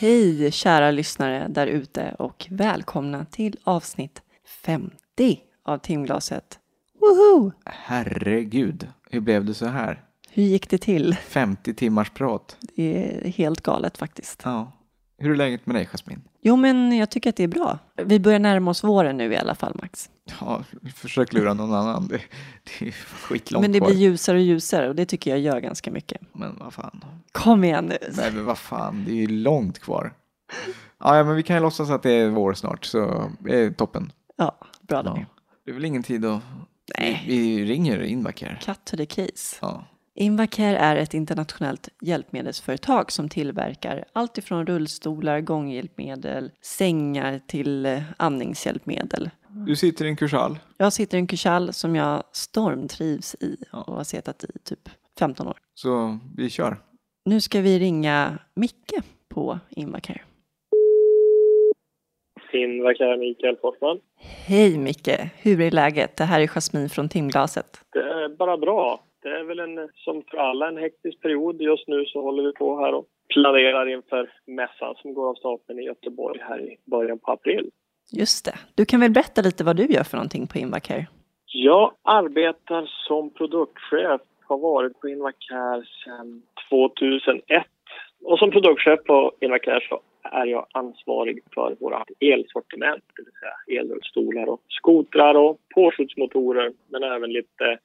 Hej kära lyssnare där ute och välkomna till avsnitt 50 av timglaset. Woho! Herregud, hur blev det så här? Hur gick det till? 50 timmars prat. Det är helt galet faktiskt. Ja. Hur är läget med dig, Jasmin? Jo, men jag tycker att det är bra. Vi börjar närma oss våren nu i alla fall, Max. Ja, försök lura någon annan. Det, det är skitlångt men det blir ljusare och ljusare och det tycker jag gör ganska mycket. Men vad fan. Kom igen nu. Nej, men vad fan, det är ju långt kvar. Ja, ja, men vi kan ju låtsas att det är vår snart, så det är toppen. Ja, bra då. Ja. Det är väl ingen tid att... Nej. Vi, ringer Invac här. Cut to the case. Ja. Invacare är ett internationellt hjälpmedelsföretag som tillverkar allt ifrån rullstolar, gånghjälpmedel, sängar till eh, andningshjälpmedel. Du sitter i en kursal. Jag sitter i en kursall som jag stormtrivs i och har suttit i typ 15 år. Så vi kör. Nu ska vi ringa Micke på Invacare. Invacare Mikael Forsman. Hej Micke, hur är läget? Det här är Jasmin från Timglaset. Det är bara bra. Det är väl en, som för alla en hektisk period. Just nu så håller vi på här och planerar inför mässan som går av stapeln i Göteborg här i början på april. Just det. Du kan väl berätta lite vad du gör för någonting på Invacare? Jag arbetar som produktchef, har varit på Invacare sedan 2001. Och som produktchef på Invacare så är jag ansvarig för våra elsortiment, det vill säga elrullstolar och skotrar och påskjutsmotorer, men även lite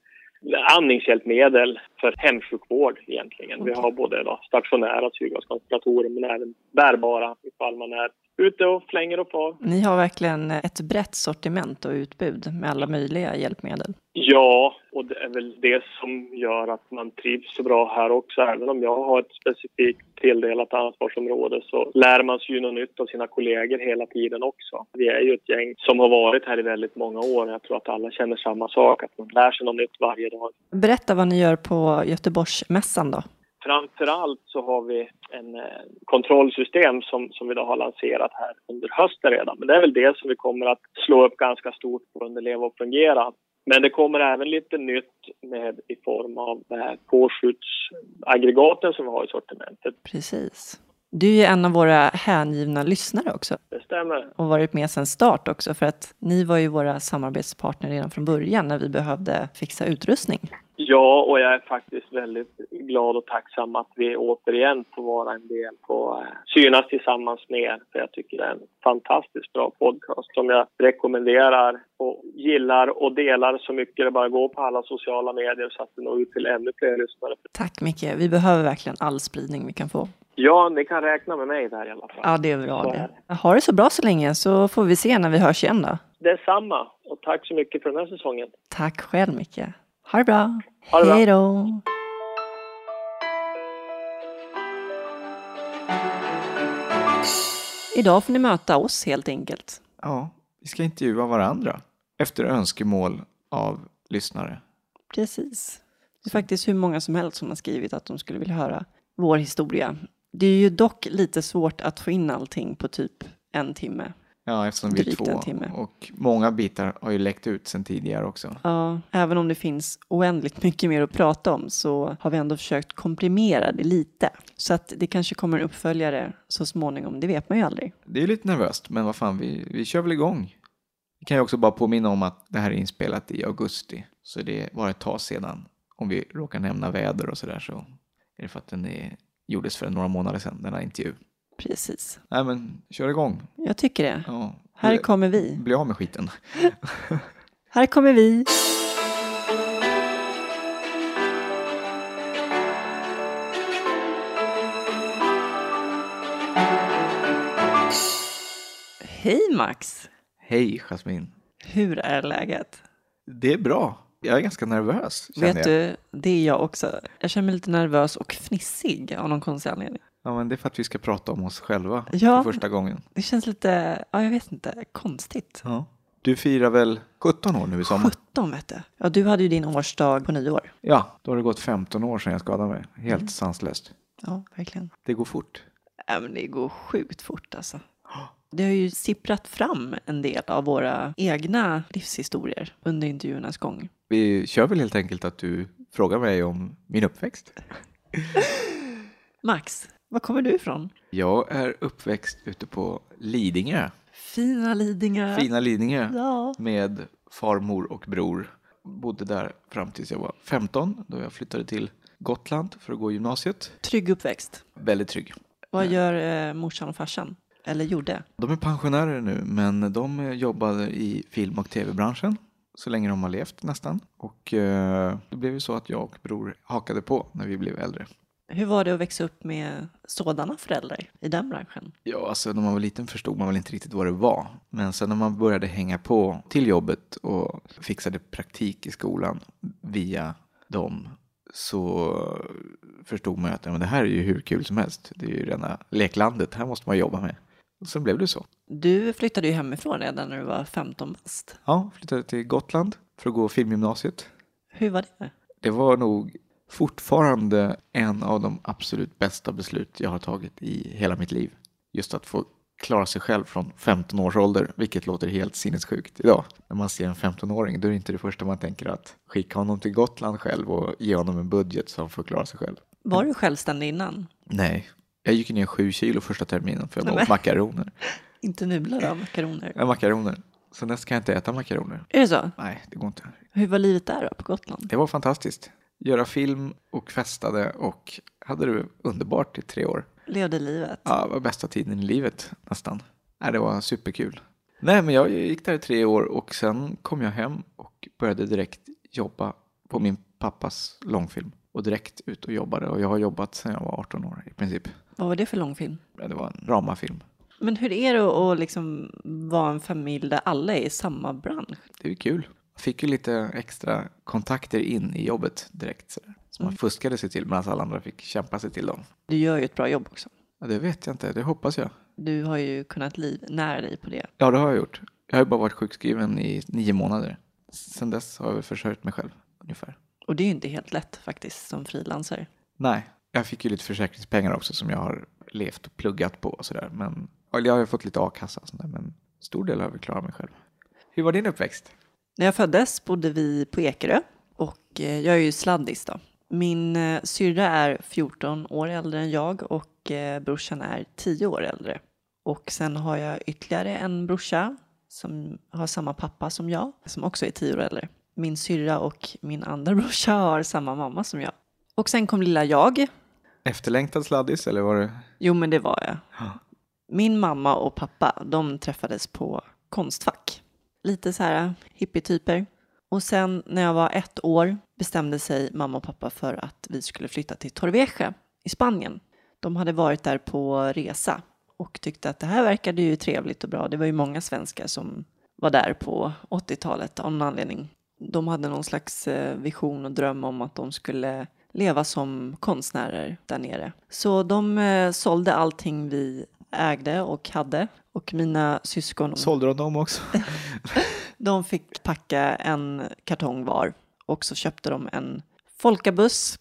andningshjälpmedel för hemsjukvård egentligen. Vi har både då, stationära syrgaskoncentratorer men även bärbara ifall man är ute och flänger och far. Ni har verkligen ett brett sortiment och utbud med alla möjliga hjälpmedel. Ja, och det är väl det som gör att man trivs så bra här också. Även om jag har ett specifikt tilldelat ansvarsområde så lär man sig ju något nytt av sina kollegor hela tiden också. Vi är ju ett gäng som har varit här i väldigt många år. Jag tror att alla känner samma sak, att man lär sig något nytt varje dag. Berätta vad ni gör på Göteborgsmässan då. Framför allt så har vi en eh, kontrollsystem som, som vi då har lanserat här under hösten redan. Men det är väl det som vi kommer att slå upp ganska stort på under Leva och fungera. Men det kommer även lite nytt med i form av påskjutsaggregaten som vi har i sortimentet. Precis. Du är en av våra hängivna lyssnare också Det stämmer. och varit med sedan start också för att ni var ju våra samarbetspartner redan från början när vi behövde fixa utrustning. Ja, och jag är faktiskt väldigt glad och tacksam att vi återigen får vara en del på eh, Synas tillsammans med er. För jag tycker det är en fantastiskt bra podcast som jag rekommenderar och gillar och delar så mycket det bara går på alla sociala medier så att det når ut till ännu fler lyssnare. Tack Micke, vi behöver verkligen all spridning vi kan få. Ja, ni kan räkna med mig där i alla fall. Ja, det är bra Så är det. Ha det så bra så länge så får vi se när vi hörs igen då. Detsamma och tack så mycket för den här säsongen. Tack själv Micke. Ha det bra. Ha det bra. Hej då. Idag får ni möta oss helt enkelt. Ja, vi ska intervjua varandra efter önskemål av lyssnare. Precis. Det är faktiskt hur många som helst som har skrivit att de skulle vilja höra vår historia. Det är ju dock lite svårt att få in allting på typ en timme. Ja, eftersom vi är två. en timme. Och många bitar har ju läckt ut sedan tidigare också. Ja, även om det finns oändligt mycket mer att prata om så har vi ändå försökt komprimera det lite. Så att det kanske kommer en uppföljare så småningom, det vet man ju aldrig. Det är lite nervöst, men vad fan, vi, vi kör väl igång. Vi kan ju också bara påminna om att det här är inspelat i augusti, så det var ett tag sedan. Om vi råkar nämna väder och sådär så är det för att den är, gjordes för några månader sedan, den här intervjun. Precis. Nej men, kör igång. Jag tycker det. Ja. Här kommer vi. Bli av med skiten. Här kommer vi. Hej Max! Hej Jasmin. Hur är läget? Det är bra. Jag är ganska nervös, Vet jag. du, det är jag också. Jag känner mig lite nervös och fnissig av någon konstig anledning. Ja, men det är för att vi ska prata om oss själva Ja. för första gången. Det känns lite, ja jag vet inte, konstigt. Ja. Du firar väl 17 år nu i sommar? 17 vet du. Ja, du hade ju din årsdag på nyår. Ja, då har det gått 15 år sedan jag skadade mig. Helt Mm. sanslöst. Ja, verkligen. Det går fort. Ja, men det går sjukt fort alltså. Det har ju sipprat fram en del av våra egna livshistorier under intervjuernas gång. Vi kör väl helt enkelt att du frågar mig om min uppväxt. Max, Var kommer du ifrån? Jag är uppväxt ute på Lidingö, Fina Lidingö. fina Lidingö, Ja. med farmor och bror. Bodde där fram tills jag var 15 då jag flyttade till Gotland för att gå gymnasiet. Trygg uppväxt. Väldigt trygg. Vad gör eh, morsan och farsan? Eller gjorde? De är pensionärer nu, men de jobbade i film och tv-branschen så länge de har levt nästan. Och eh, det blev ju så att jag och bror hakade på när vi blev äldre. Hur var det att växa upp med sådana föräldrar i den branschen? Ja, alltså när man var liten förstod man väl inte riktigt vad det var. Men sen när man började hänga på till jobbet och fixade praktik i skolan via dem så förstod man ju att ja, men det här är ju hur kul som helst. Det är ju rena leklandet, här måste man jobba med. Och sen blev det så. Du flyttade ju hemifrån redan när du var 15 bast. Ja, flyttade till Gotland för att gå filmgymnasiet. Hur var det? Det var nog fortfarande en av de absolut bästa beslut jag har tagit i hela mitt liv. Just att få klara sig själv från 15 års ålder, vilket låter helt sinnessjukt idag. När man ser en 15-åring, då är det inte det första man tänker att skicka honom till Gotland själv och ge honom en budget så han får klara sig själv. Var du självständig innan? Nej, jag gick ner sju kilo första terminen för jag åt makaroner. Inte nudlar av makaroner? Ja, makaroner. Så nästa kan jag inte äta makaroner. Är det så? Nej, det går inte. Hur var livet där då, på Gotland? Det var fantastiskt. Göra film och festade och hade det underbart i tre år. Levde livet? Ja, det var bästa tiden i livet nästan. Nej, det var superkul. Nej, men jag gick där i tre år och sen kom jag hem och började direkt jobba på min pappas långfilm. Och direkt ut och jobbade och jag har jobbat sedan jag var 18 år i princip. Vad var det för långfilm? Ja, Det var en dramafilm. Men hur är det att liksom vara en familj där alla är i samma bransch? Det är kul. Jag fick ju lite extra kontakter in i jobbet direkt. Så man fuskade sig till medan alla andra fick kämpa sig till dem. Du gör ju ett bra jobb också. Ja, det vet jag inte, det hoppas jag. Du har ju kunnat liv nära dig på det. Ja, det har jag gjort. Jag har ju bara varit sjukskriven i nio månader. Sen dess har jag väl försörjt mig själv ungefär. Och det är ju inte helt lätt faktiskt som frilansare. Nej, jag fick ju lite försäkringspengar också som jag har levt och pluggat på och sådär. Men jag har ju fått lite a-kassa och sånt där, men stor del har jag väl klarat mig själv. Hur var din uppväxt? När jag föddes bodde vi på Ekerö och eh, jag är ju sladdis då. Min eh, syrra är 14 år äldre än jag och eh, brorsan är 10 år äldre. Och sen har jag ytterligare en brorsa som har samma pappa som jag, som också är 10 år äldre. Min syrra och min andra brorsa har samma mamma som jag. Och sen kom lilla jag. Efterlängtad sladdis eller var det? Jo, men det var jag. Ja. Min mamma och pappa, de träffades på Konstfack. Lite så här hippietyper. Och sen när jag var ett år bestämde sig mamma och pappa för att vi skulle flytta till Torrevieja i Spanien. De hade varit där på resa och tyckte att det här verkade ju trevligt och bra. Det var ju många svenskar som var där på 80-talet av någon anledning. De hade någon slags eh, vision och dröm om att de skulle leva som konstnärer där nere. Så de eh, sålde allting vi ägde och hade och mina syskon Sålde de dem också? de fick packa en kartong var och så köpte de en folkabuss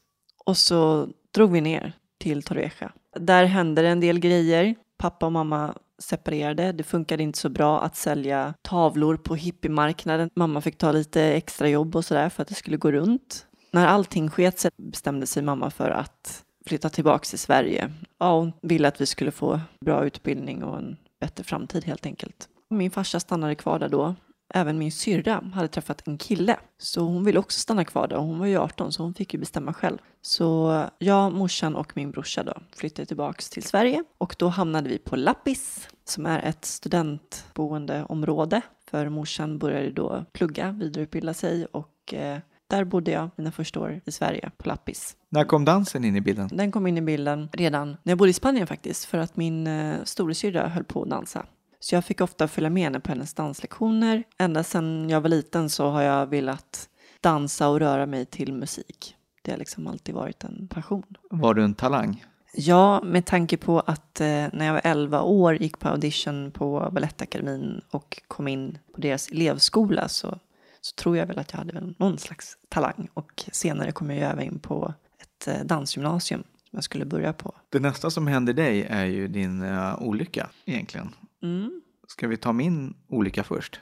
och så drog vi ner till Torrevieja. Där hände det en del grejer. Pappa och mamma separerade. Det funkade inte så bra att sälja tavlor på hippiemarknaden. Mamma fick ta lite extra jobb och sådär för att det skulle gå runt. När allting sket sig bestämde sig mamma för att flytta tillbaka till Sverige. Ja, hon ville att vi skulle få bra utbildning och en bättre framtid helt enkelt. Min farsa stannade kvar där då. Även min syrra hade träffat en kille, så hon ville också stanna kvar där. Hon var ju 18, så hon fick ju bestämma själv. Så jag, morsan och min brorsa då flyttade tillbaks till Sverige och då hamnade vi på Lappis, som är ett studentboendeområde. För morsan började då plugga, vidareutbilda sig och eh, där bodde jag mina första år i Sverige på Lappis. När kom dansen in i bilden? Den kom in i bilden redan när jag bodde i Spanien faktiskt, för att min eh, storasyrra höll på att dansa. Så jag fick ofta följa med henne på hennes danslektioner. Ända sedan jag var liten så har jag velat dansa och röra mig till musik. Det har liksom alltid varit en passion. Var du en talang? Ja, med tanke på att eh, när jag var 11 år gick på audition på Balettakademin och kom in på deras elevskola så, så tror jag väl att jag hade någon slags talang. Och senare kom jag ju även in på ett eh, dansgymnasium som jag skulle börja på. Det nästa som händer dig är ju din uh, olycka egentligen. Mm. Ska vi ta min olycka först?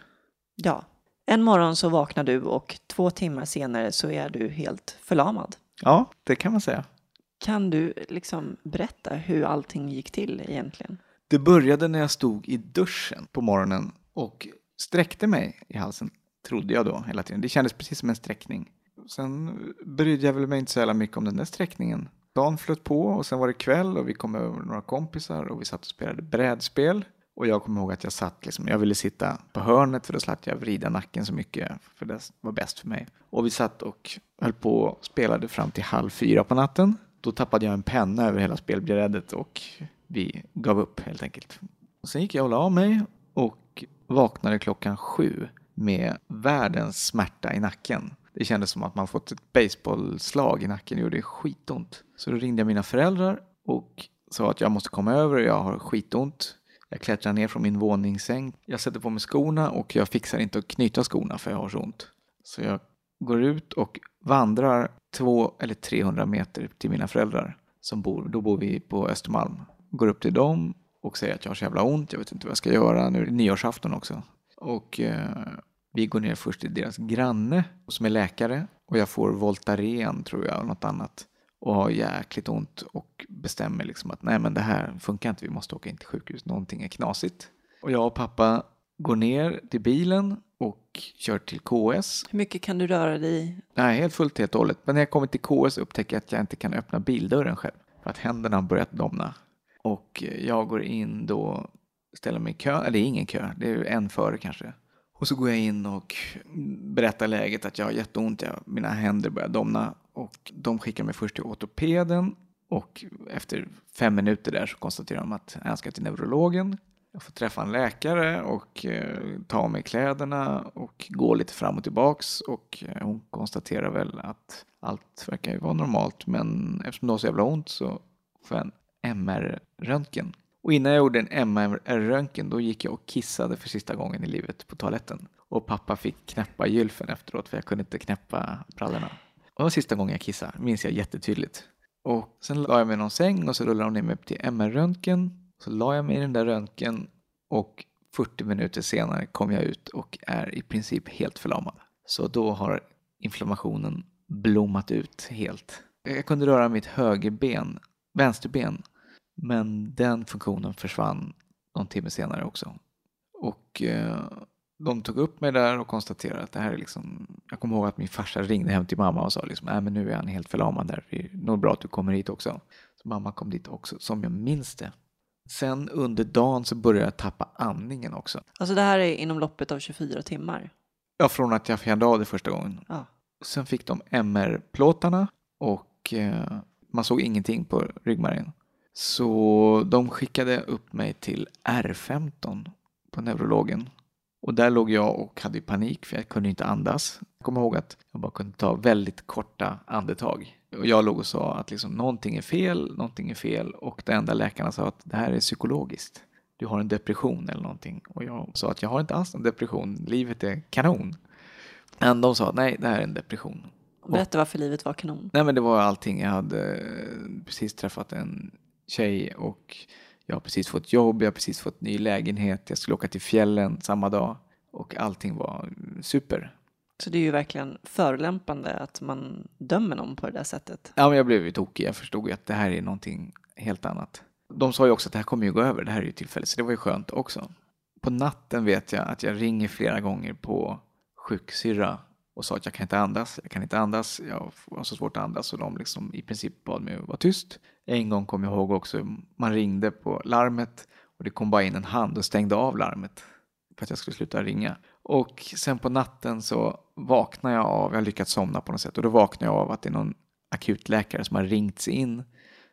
Ja. En morgon så vaknar du och två timmar senare så är du helt förlamad. Ja, det kan man säga. Kan du liksom berätta hur allting gick till egentligen? Det började när jag stod i duschen på morgonen och sträckte mig i halsen, trodde jag då hela tiden. Det kändes precis som en sträckning. Sen brydde jag väl mig inte så jävla mycket om den där sträckningen. Dagen flöt på och sen var det kväll och vi kom över några kompisar och vi satt och spelade brädspel. Och jag kommer ihåg att jag satt liksom, jag ville sitta på hörnet för då slapp jag vrida nacken så mycket för det var bäst för mig. Och vi satt och höll på och spelade fram till halv fyra på natten. Då tappade jag en penna över hela spelbrädet och vi gav upp helt enkelt. Och sen gick jag och la mig och vaknade klockan sju med världens smärta i nacken. Det kändes som att man fått ett baseballslag i nacken. Det gjorde skitont. Så då ringde jag mina föräldrar och sa att jag måste komma över och jag har skitont. Jag klättrar ner från min våningssäng. Jag sätter på mig skorna och jag fixar inte att knyta skorna för jag har så ont. Så jag går ut och vandrar två eller 300 meter till mina föräldrar. Som bor, då bor vi på Östermalm. Går upp till dem och säger att jag har så jävla ont. Jag vet inte vad jag ska göra. Nu är det nyårsafton också. Och eh, vi går ner först till deras granne som är läkare. Och jag får Voltaren tror jag och något annat. Och har jäkligt ont och bestämmer liksom att nej men det här funkar inte. Vi måste åka in till sjukhus. Någonting är knasigt. Och jag och pappa går ner till bilen och kör till KS. Hur mycket kan du röra dig? Nej, helt fullt helt och hållet. Men när jag kommer till KS upptäcker jag att jag inte kan öppna bildörren själv. För att händerna har börjat domna. Och jag går in då, ställer mig i kö. Eller det är ingen kö, det är en före kanske. Och så går jag in och berättar läget att jag har jätteont, jag, mina händer börjar domna. Och de skickar mig först till ortopeden och efter fem minuter där så konstaterar de att jag ska till neurologen. Jag får träffa en läkare och eh, ta av mig kläderna och gå lite fram och tillbaks och eh, hon konstaterar väl att allt verkar ju vara normalt men eftersom det har så jävla ont så får jag en MR-röntgen. Och innan jag gjorde en MR-röntgen då gick jag och kissade för sista gången i livet på toaletten. Och pappa fick knäppa gylfen efteråt för jag kunde inte knäppa brallorna. Och det var sista gången jag kissade, minns jag jättetydligt. Och sen la jag mig i någon säng och så rullade de ner mig till MR-röntgen. Så la jag mig i den där röntgen och 40 minuter senare kom jag ut och är i princip helt förlamad. Så då har inflammationen blommat ut helt. Jag kunde röra mitt högerben, vänsterben, men den funktionen försvann någon timme senare också. Och eh, de tog upp mig där och konstaterade att det här är liksom... Jag kommer ihåg att min farsa ringde hem till mamma och sa liksom, äh, men nu är han helt förlamad där. Det är nog bra att du kommer hit också. Så mamma kom dit också, som jag minns det. Sen under dagen så började jag tappa andningen också. Alltså det här är inom loppet av 24 timmar? Ja, från att jag kände av det första gången. Ja. Sen fick de MR-plåtarna och eh, man såg ingenting på ryggmärgen. Så de skickade upp mig till R15 på neurologen. Och där låg jag och hade panik för jag kunde inte andas. Jag kommer ihåg att jag bara kunde ta väldigt korta andetag. Och jag låg och sa att liksom, någonting är fel, någonting är fel. Och det enda läkarna sa att det här är psykologiskt. Du har en depression eller någonting. Och jag sa att jag har inte alls en depression, livet är kanon. Men de sa att nej, det här är en depression. Berätta varför livet var kanon. Nej men det var allting. Jag hade precis träffat en tjej och jag har precis fått jobb, jag har precis fått ny lägenhet, jag skulle åka till fjällen samma dag och allting var super. Så det är ju verkligen förolämpande att man dömer någon på det där sättet. Ja, men jag blev ju tokig. Jag förstod ju att det här är någonting helt annat. De sa ju också att det här kommer ju gå över, det här är ju tillfälligt, så det var ju skönt också. På natten vet jag att jag ringer flera gånger på sjuksyrra och sa att jag kan inte andas, jag kan inte andas, jag har så svårt att andas och de liksom i princip bad mig att vara tyst. En gång kom jag ihåg också, man ringde på larmet och det kom bara in en hand och stängde av larmet för att jag skulle sluta ringa. Och sen på natten så vaknar jag av, jag har lyckats somna på något sätt och då vaknar jag av att det är någon akutläkare som har ringts in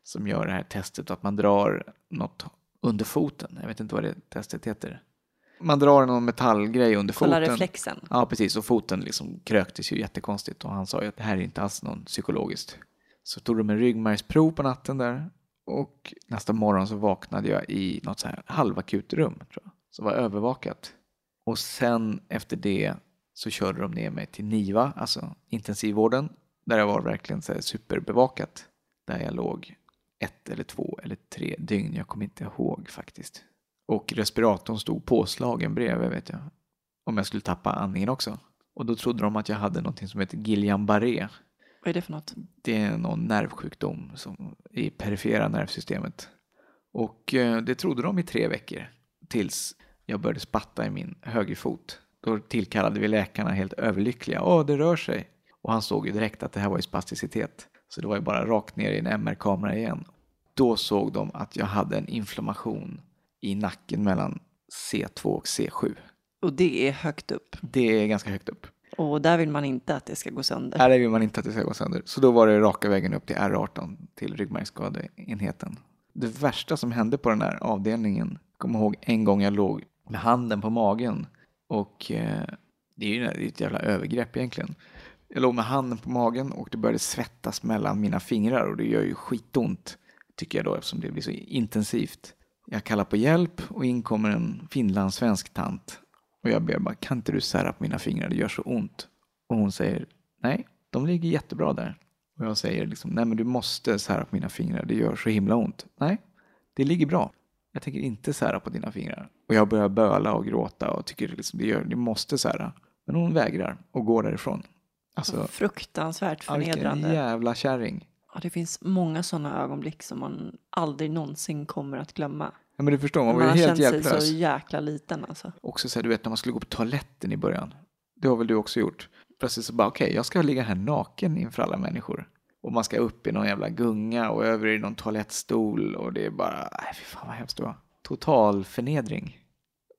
som gör det här testet och att man drar något under foten. Jag vet inte vad det testet heter. Man drar någon metallgrej under Kolla foten. reflexen. Ja, precis. Och foten liksom kröktes ju jättekonstigt och han sa ju att det här är inte alls någon psykologiskt. Så tog de en ryggmärgsprov på natten där och nästa morgon så vaknade jag i något så här halvakut rum, tror jag, som var övervakat. Och sen efter det så körde de ner mig till NIVA, alltså intensivvården, där jag var verkligen så superbevakat. Där jag låg ett eller två eller tre dygn, jag kommer inte ihåg faktiskt. Och respiratorn stod påslagen bredvid vet jag. Om jag skulle tappa andningen också. Och då trodde de att jag hade någonting som heter Guillain-Barré. Vad är det för något? Det är någon nervsjukdom som i perifera nervsystemet. Och eh, det trodde de i tre veckor tills jag började spatta i min högerfot. Då tillkallade vi läkarna helt överlyckliga. Åh, det rör sig. Och han såg ju direkt att det här var ju spasticitet. Så det var ju bara rakt ner i en MR-kamera igen. Då såg de att jag hade en inflammation i nacken mellan C2 och C7. Och det är högt upp. Det är ganska högt upp. Och där vill man inte att det ska gå sönder. Här vill man inte att det ska gå sönder. Så då var det raka vägen upp till R18, till ryggmärgsskadeenheten. Det värsta som hände på den här avdelningen, kom ihåg en gång jag låg med handen på magen och eh, det är ju ett jävla övergrepp egentligen. Jag låg med handen på magen och det började svettas mellan mina fingrar och det gör ju skitont tycker jag då eftersom det blir så intensivt. Jag kallar på hjälp och in kommer en finlandssvensk tant och jag ber bara, kan inte du sära på mina fingrar, det gör så ont. Och hon säger, nej, de ligger jättebra där. Och jag säger liksom, nej men du måste sära på mina fingrar, det gör så himla ont. Nej, det ligger bra. Jag tänker inte sära på dina fingrar. Och jag börjar böla och gråta och tycker liksom, det gör, det måste sära. Men hon vägrar och går därifrån. Alltså, Fruktansvärt ja, vilken förnedrande. jävla kärring. Ja, det finns många sådana ögonblick som man aldrig någonsin kommer att glömma. Ja men du förstår, man Man var har ju helt känt sig hjälplös. så jäkla liten alltså. Också så här, du vet när man skulle gå på toaletten i början. Det har väl du också gjort? Plötsligt så bara, okej, jag ska ligga här naken inför alla människor. Och man ska upp i någon jävla gunga och över i någon toalettstol och det är bara, nej fy fan vad hemskt det var. Total förnedring.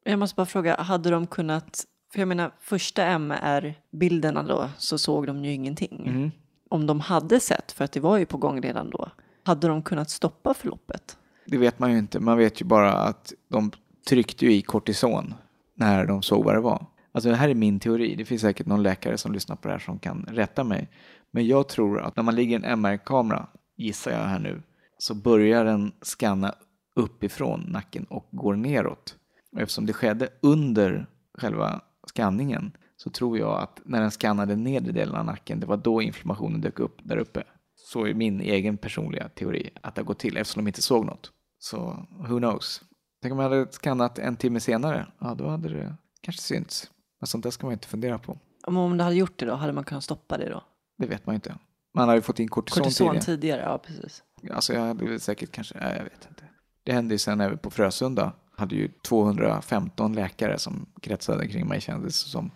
Jag måste bara fråga, hade de kunnat, för jag menar första MR-bilderna då så såg de ju ingenting. Mm. Om de hade sett, för att det var ju på gång redan då, hade de kunnat stoppa förloppet? Det vet man ju inte, man vet ju bara att de tryckte ju i kortison när de såg vad det var. Alltså det här är min teori, det finns säkert någon läkare som lyssnar på det här som kan rätta mig. Men jag tror att när man ligger i en MR-kamera, gissar jag här nu, så börjar den scanna uppifrån nacken och går neråt. Och eftersom det skedde under själva skanningen så tror jag att när den skannade nedre delen av nacken, det var då inflammationen dök upp där uppe. Så är min egen personliga teori att det har gått till eftersom de inte såg något. Så who knows? Tänk om jag hade skannat en timme senare, ja då hade det kanske synts. Men sånt där ska man inte fundera på. Om- Om det hade gjort det då, hade man kunnat stoppa det då? Det vet man ju inte. Man har ju fått in kortison, Kortison tidigare. tidigare, ja precis. Alltså jag hade säkert kanske, nej, jag vet inte. Det hände ju sen även på Frösunda. Hade ju 215 läkare som kretsade kring mig kändes det som.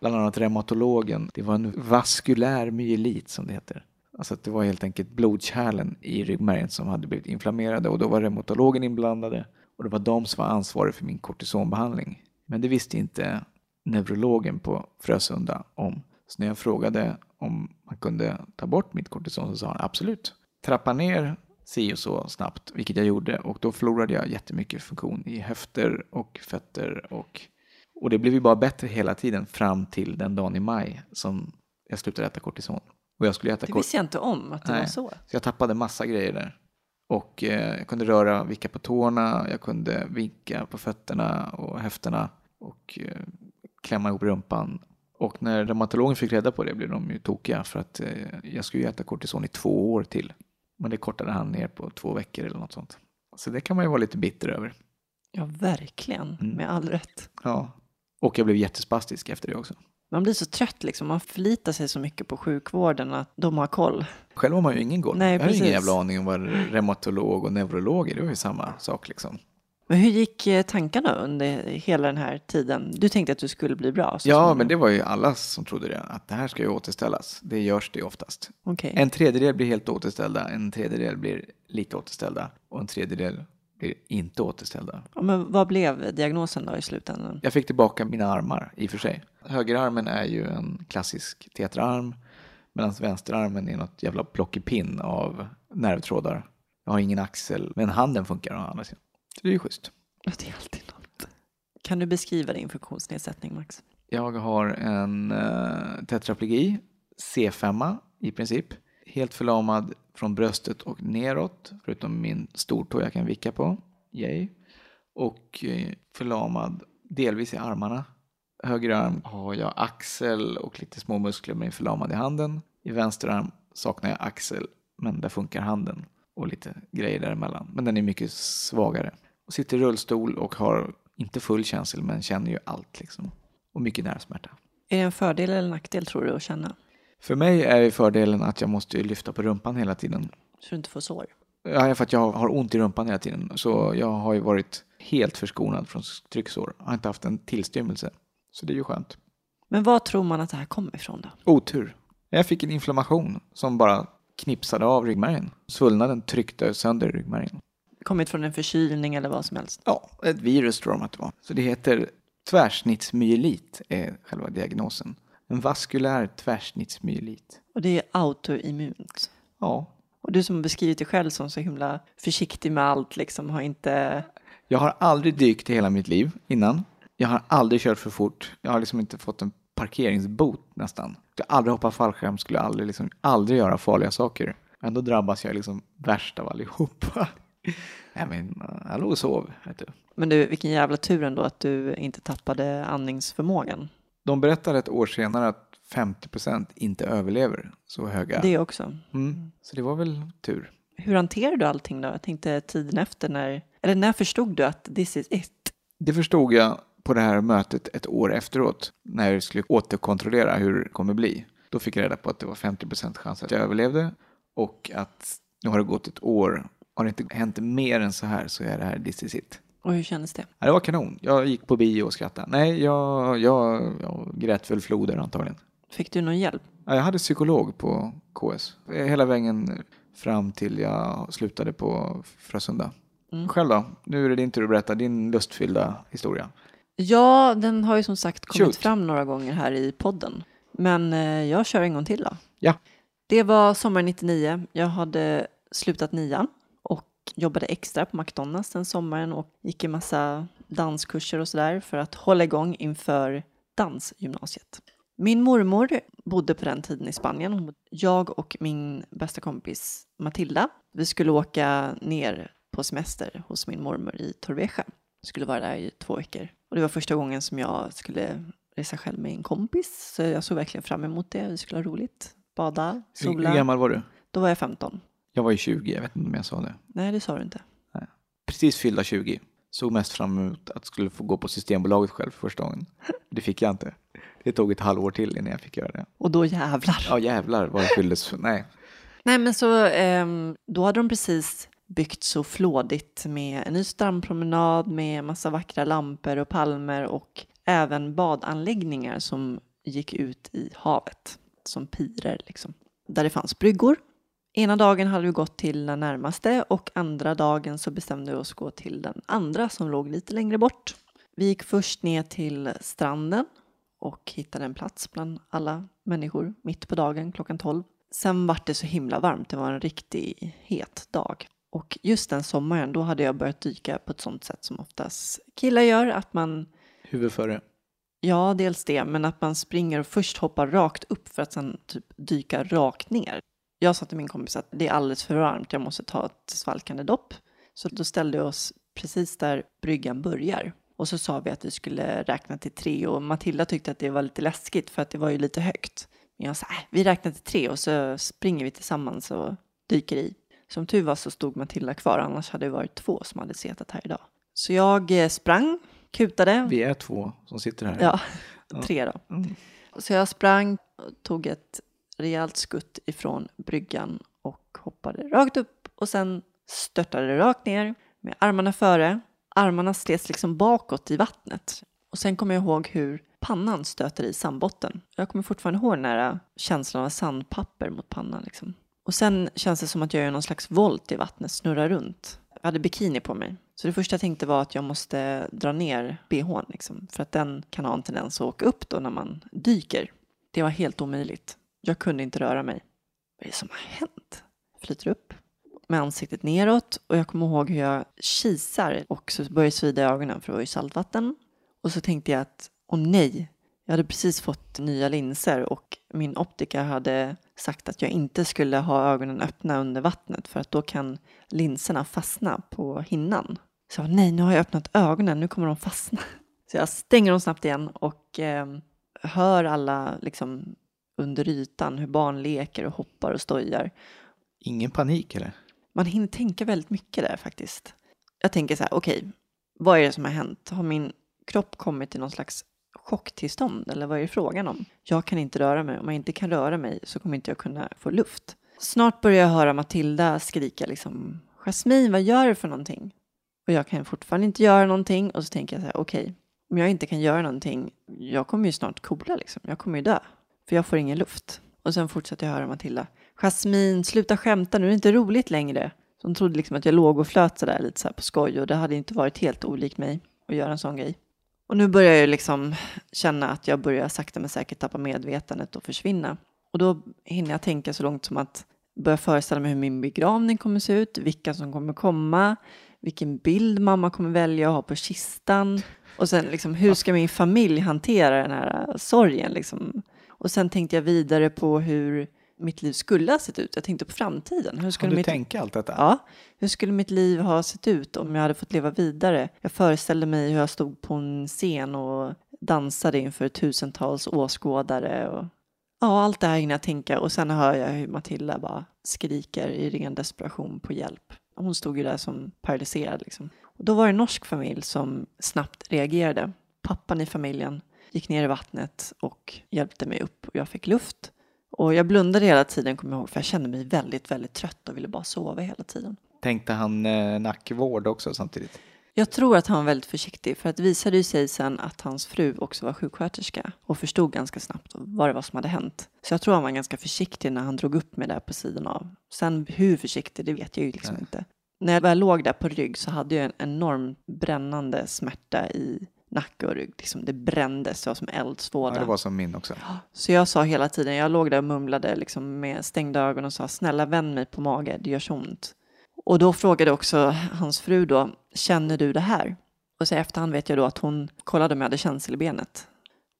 Bland annat reumatologen. Det var en vaskulär myelit som det heter. Alltså att det var helt enkelt blodkärlen i ryggmärgen som hade blivit inflammerade och då var reumatologen inblandade och det var de som var ansvariga för min kortisonbehandling. Men det visste inte neurologen på Frösunda om. Så när jag frågade om man kunde ta bort mitt kortison så sa han absolut. Trappa ner si och så snabbt, vilket jag gjorde och då förlorade jag jättemycket funktion i höfter och fötter och, och det blev ju bara bättre hela tiden fram till den dagen i maj som jag slutade äta kortison. Och jag skulle äta Det visste jag inte om att det Nej. var så. så jag tappade massa grejer där. Och eh, jag kunde röra, vicka på tårna, jag kunde vinka på fötterna och höfterna och eh, klämma ihop rumpan. Och när reumatologen fick reda på det blev de ju tokiga för att eh, jag skulle ju äta kortison i två år till. Men det kortade han ner på två veckor eller något sånt. Så det kan man ju vara lite bitter över. Ja, verkligen. Mm. Med all rätt. Ja. Och jag blev jättespastisk efter det också. Man blir så trött liksom. Man förlitar sig så mycket på sjukvården att de har koll. Själv har man ju ingen koll. Nej, jag har ingen precis. jävla aning om vad reumatolog och neurolog är. Det var ju samma sak liksom. Men hur gick eh, tankarna under hela den här tiden? Du tänkte att du skulle bli bra? Ja, men det var ju alla som trodde det, att det här ska ju återställas. Det görs det oftast. Okej. En tredjedel blir helt återställda, en tredjedel blir lite återställda och en tredjedel blir inte återställda. Ja, men vad blev diagnosen då i slutändan? Jag fick tillbaka mina armar i och för sig. Högerarmen är ju en klassisk tetraarm medan vänsterarmen är något jävla plockepinn av nervtrådar. Jag har ingen axel, men handen funkar å andra sidan. Så det är ju schysst. Det är alltid något. Kan du beskriva din funktionsnedsättning, Max? Jag har en uh, tetraplegi, C5 i princip. Helt förlamad från bröstet och neråt, förutom min stortå jag kan vicka på. Yay. Och eh, förlamad delvis i armarna. Höger arm har jag axel och lite små muskler men är förlamad i handen. I vänster arm saknar jag axel men där funkar handen och lite grejer däremellan. Men den är mycket svagare. Och sitter i rullstol och har inte full känsel men känner ju allt liksom. Och mycket nervsmärta. Är det en fördel eller nackdel tror du att känna? För mig är ju fördelen att jag måste lyfta på rumpan hela tiden. Så du inte får sår. Ja, för att jag har ont i rumpan hela tiden. Så jag har ju varit helt förskonad från trycksår. Jag har inte haft en tillstymmelse. Så det är ju skönt. Men var tror man att det här kommer ifrån då? Otur. Jag fick en inflammation som bara knipsade av ryggmärgen. Svullnaden tryckte sönder ryggmärgen. Kommit från en förkylning eller vad som helst? Ja, ett virus tror de att det var. Så det heter tvärsnittsmyelit är själva diagnosen. En vaskulär tvärsnittsmyelit. Och det är autoimmunt. Ja. Och du som har beskrivit dig själv som så himla försiktig med allt, liksom har inte... Jag har aldrig dykt i hela mitt liv innan. Jag har aldrig kört för fort. Jag har liksom inte fått en parkeringsbot nästan. Jag har aldrig hoppat fallskärm, skulle aldrig, liksom, aldrig göra farliga saker. Ändå drabbas jag liksom värst av allihopa. Nej men, jag låg och sov, vet du. Men du, vilken jävla tur ändå att du inte tappade andningsförmågan. De berättar ett år senare att 50% inte överlever så höga. Det också. Mm. Så det var väl tur. Hur hanterar du allting då? Jag tänkte tiden efter när, eller när förstod du att this is it? Det förstod jag på det här mötet ett år efteråt när jag skulle återkontrollera hur det kommer bli. Då fick jag reda på att det var 50% chans att jag överlevde och att nu har det gått ett år. Har det inte hänt mer än så här så är det här this is it. Och hur kändes det? Ja, det var kanon. Jag gick på bio och skrattade. Nej, jag, jag, jag grät väl floder antagligen. Fick du någon hjälp? Ja, jag hade psykolog på KS. Hela vägen fram till jag slutade på Frösunda. Mm. Själv då? Nu är det din tur att berätta din lustfyllda historia. Ja, den har ju som sagt kommit Shoot. fram några gånger här i podden. Men eh, jag kör en gång till då. Ja. Det var sommar 99. Jag hade slutat nian jobbade extra på McDonalds den sommaren och gick en massa danskurser och sådär för att hålla igång inför dansgymnasiet. Min mormor bodde på den tiden i Spanien. Jag och min bästa kompis Matilda, vi skulle åka ner på semester hos min mormor i Torrevieja. Skulle vara där i två veckor. Och det var första gången som jag skulle resa själv med en kompis. Så jag såg verkligen fram emot det. Vi skulle ha roligt. Bada, sola. hur gammal var du? Då var jag 15. Jag var ju 20, jag vet inte om jag sa det. Nej, det sa du inte. Precis fyllda 20. Såg mest fram emot att skulle få gå på Systembolaget själv för första gången. Det fick jag inte. Det tog ett halvår till innan jag fick göra det. Och då jävlar. Ja jävlar vad det fylldes. Nej. Nej, men så ehm, då hade de precis byggt så flådigt med en ny strandpromenad med massa vackra lampor och palmer och även badanläggningar som gick ut i havet som pirer liksom. Där det fanns bryggor. Ena dagen hade vi gått till den närmaste och andra dagen så bestämde vi oss gå till den andra som låg lite längre bort. Vi gick först ner till stranden och hittade en plats bland alla människor mitt på dagen klockan 12. Sen var det så himla varmt, det var en riktigt het dag. Och just den sommaren, då hade jag börjat dyka på ett sånt sätt som oftast killar gör, att man, Huvud före. ja dels det, men att man springer och först hoppar rakt upp för att sen typ dyka rakt ner. Jag sa till min kompis att det är alldeles för varmt, jag måste ta ett svalkande dopp. Så då ställde vi oss precis där bryggan börjar. Och så sa vi att vi skulle räkna till tre och Matilda tyckte att det var lite läskigt för att det var ju lite högt. Men jag sa, "Äh, vi räknar till tre och så springer vi tillsammans och dyker i. Som tur var så stod Matilda kvar, annars hade det varit två som hade setat här idag. Så jag eh, sprang, kutade. Vi är två som sitter här. Ja, tre då. Mm. Så jag sprang, tog ett rejält skutt ifrån bryggan och hoppade rakt upp och sen störtade rakt ner med armarna före. Armarna slets liksom bakåt i vattnet. Och sen kommer jag ihåg hur pannan stöter i sandbotten. Jag kommer fortfarande ihåg den här känslan av sandpapper mot pannan. Liksom. Och sen känns det som att jag gör någon slags volt i vattnet, snurrar runt. Jag hade bikini på mig. Så det första jag tänkte var att jag måste dra ner bhn liksom, för att den kan ha en tendens att åka upp då när man dyker. Det var helt omöjligt. Jag kunde inte röra mig. Vad är det som har hänt? Jag flyter upp med ansiktet neråt och jag kommer ihåg hur jag kisar och så börjar det svida i ögonen för det var ju saltvatten. Och så tänkte jag att, åh nej, jag hade precis fått nya linser och min optiker hade sagt att jag inte skulle ha ögonen öppna under vattnet för att då kan linserna fastna på hinnan. Så jag, nej, nu har jag öppnat ögonen, nu kommer de fastna. Så jag stänger dem snabbt igen och eh, hör alla liksom under ytan hur barn leker och hoppar och stojar. Ingen panik eller? Man hinner tänka väldigt mycket där faktiskt. Jag tänker så här, okej, vad är det som har hänt? Har min kropp kommit till någon slags chocktillstånd eller vad är det frågan om? Jag kan inte röra mig. Om jag inte kan röra mig så kommer inte jag kunna få luft. Snart börjar jag höra Matilda skrika liksom Jasmin, vad gör du för någonting? Och jag kan fortfarande inte göra någonting och så tänker jag så här, okej, okay, om jag inte kan göra någonting, jag kommer ju snart kola liksom. Jag kommer ju dö, för jag får ingen luft. Och sen fortsätter jag höra Matilda, Jasmin, sluta skämta nu, är det inte roligt längre. Så hon trodde liksom att jag låg och flöt sådär lite så på skoj och det hade inte varit helt olikt mig att göra en sån grej. Och nu börjar jag liksom känna att jag börjar sakta men säkert tappa medvetandet och försvinna. Och då hinner jag tänka så långt som att börja föreställa mig hur min begravning kommer se ut, vilka som kommer komma, vilken bild mamma kommer välja att ha på kistan. Och sen liksom, hur ska min familj hantera den här sorgen? Liksom? Och sen tänkte jag vidare på hur mitt liv skulle ha sett ut. Jag tänkte på framtiden. Hur skulle du mitt... tänkt allt detta? Ja. Hur skulle mitt liv ha sett ut om jag hade fått leva vidare? Jag föreställde mig hur jag stod på en scen och dansade inför tusentals åskådare. Och... Ja, allt det här hinner jag tänka och sen hör jag hur Matilda bara skriker i ren desperation på hjälp. Hon stod ju där som paralyserad liksom. Och då var det en norsk familj som snabbt reagerade. Pappan i familjen gick ner i vattnet och hjälpte mig upp och jag fick luft. Och jag blundade hela tiden, kommer jag ihåg, för jag kände mig väldigt, väldigt trött och ville bara sova hela tiden. Tänkte han eh, nackvård också samtidigt? Jag tror att han var väldigt försiktig för att det visade ju sig sen att hans fru också var sjuksköterska och förstod ganska snabbt vad det var som hade hänt. Så jag tror han var ganska försiktig när han drog upp mig där på sidan av. Sen hur försiktig, det vet jag ju liksom Nej. inte. När jag väl låg där på rygg så hade jag en enorm brännande smärta i nacke och rygg. Liksom det brändes, det var som eldsvåda. Ja, det var som min också. Så jag sa hela tiden, jag låg där och mumlade liksom med stängda ögon och sa snälla vänd mig på mage, det gör så ont. Och då frågade också hans fru då, känner du det här? Och så efterhand vet jag då att hon kollade om jag hade känsel i benet.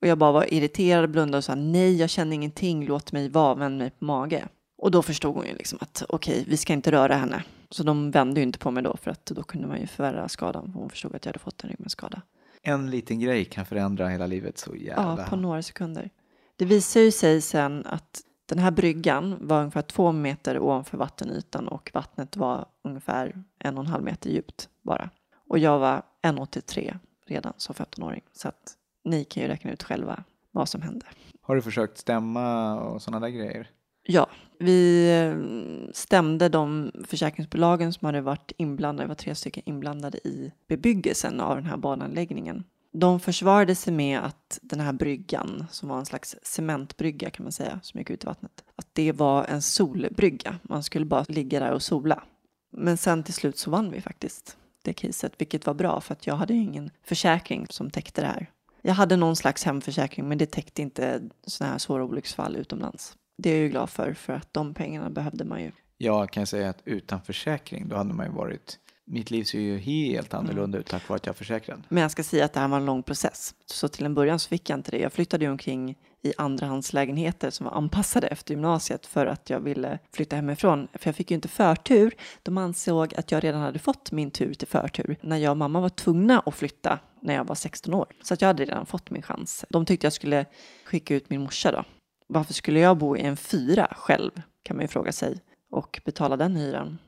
Och jag bara var irriterad, blundade och sa nej, jag känner ingenting, låt mig vara, vänd mig på mage. Och då förstod hon ju liksom att okej, okay, vi ska inte röra henne. Så de vände ju inte på mig då för att då kunde man ju förvärra skadan. Hon förstod att jag hade fått en ryggmärgsskada. En liten grej kan förändra hela livet så jävla... Ja, på några sekunder. Det visar ju sig sen att den här bryggan var ungefär två meter ovanför vattenytan och vattnet var ungefär en och en halv meter djupt bara. Och jag var 1,83 redan som 15-åring. Så att ni kan ju räkna ut själva vad som hände. Har du försökt stämma och sådana där grejer? Ja, vi eh, stämde de försäkringsbolagen som hade varit inblandade, det var tre stycken inblandade i bebyggelsen av den här badanläggningen. De försvarade sig med att den här bryggan, som var en slags cementbrygga kan man säga, som gick ut i vattnet, att det var en solbrygga. Man skulle bara ligga där och sola. Men sen till slut så vann vi faktiskt det caset, vilket var bra för att jag hade ingen försäkring som täckte det här. Jag hade någon slags hemförsäkring, men det täckte inte sådana här svåra olycksfall utomlands. Det är jag ju glad för, för att de pengarna behövde man ju. Jag kan säga att utan försäkring, då hade man ju varit mitt liv ser ju helt Mm. annorlunda ut tack vare att jag är försäkrad. Men jag ska säga att det här var en lång process. Så till en början så fick jag inte det. Jag flyttade ju omkring i andrahandslägenheter som var anpassade efter gymnasiet för att jag ville flytta hemifrån. För jag fick ju inte förtur. De ansåg att jag redan hade fått min tur till förtur när jag och mamma var tvungna att flytta när jag var 16 år. Så att jag hade redan fått min chans. De tyckte jag skulle skicka ut min morsa då. Varför skulle jag bo i en fyra själv kan man ju fråga sig och betala den hyran.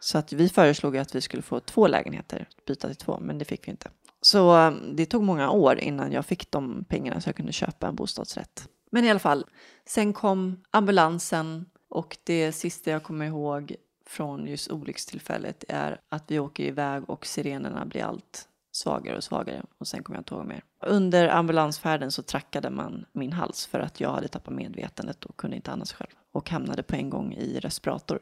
Så att vi föreslog att vi skulle få två lägenheter, byta till två, men det fick vi inte. Så eh, det tog många år innan jag fick de pengarna så jag kunde köpa en bostadsrätt. Men i alla fall, sen kom ambulansen och det sista jag kommer ihåg från just olyckstillfället är att vi åker iväg och sirenerna blir allt svagare och svagare och sen kommer jag inte ihåg mer. Under ambulansfärden så trackade man min hals för att jag hade tappat medvetandet och kunde inte andas själv och hamnade på en gång i respirator.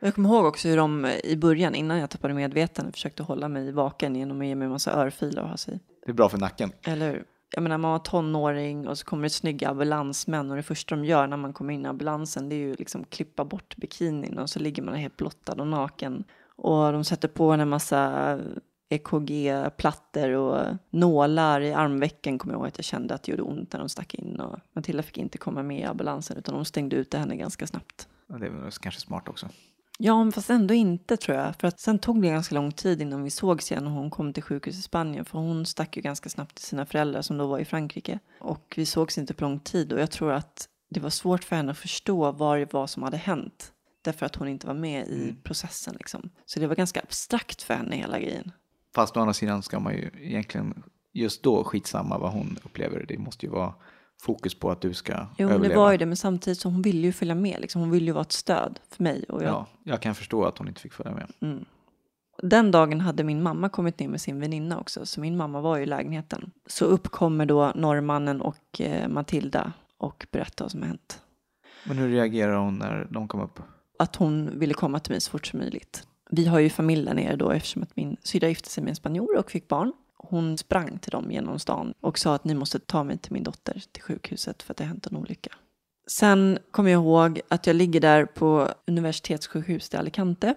Jag kommer ihåg också hur de i början, innan jag tappade medvetandet, försökte hålla mig vaken genom att ge mig en massa örfilar och ha sig. Det är bra för nacken. Eller hur? Jag menar, man var tonåring och så kommer det snygga ambulansmän och det första de gör när man kommer in i ambulansen det är ju liksom klippa bort bikinin och så ligger man helt blottad och naken. Och de sätter på en massa EKG-plattor och nålar i armvecken kommer jag ihåg att jag kände att det gjorde ont när de stack in och Matilda fick inte komma med i ambulansen utan de stängde ute henne ganska snabbt. Ja, det är kanske smart också. Ja, men fast ändå inte tror jag. För att sen tog det ganska lång tid innan vi sågs igen och hon kom till sjukhus i Spanien. För hon stack ju ganska snabbt till sina föräldrar som då var i Frankrike. Och vi sågs inte på lång tid och jag tror att det var svårt för henne att förstå vad det var som hade hänt. Därför att hon inte var med i Mm. processen liksom. Så det var ganska abstrakt för henne hela grejen. Fast å andra sidan ska man ju egentligen just då skitsamma vad hon upplever. Det måste ju vara fokus på att du ska Jo, överleva. det var ju det, men samtidigt så hon ville ju följa med. Liksom. Hon ville ju vara ett stöd för mig. Och jag, Ja, jag kan förstå att hon inte fick följa med. mm. Den dagen hade min mamma kommit ner med sin väninna också, så min mamma var ju i lägenheten. Så uppkommer då norrmannen och eh, Matilda och berättar vad som har hänt. Men hur reagerar hon när de kom upp? Att hon ville komma till mig så fort som möjligt. Vi har ju familj där nere då eftersom att min syrra gifte sig med en spanjor och fick barn. Hon sprang till dem genom stan och sa att ni måste ta mig till min dotter till sjukhuset för att det har hänt en olycka. Sen kommer jag ihåg att jag ligger där på universitetssjukhuset i Alicante.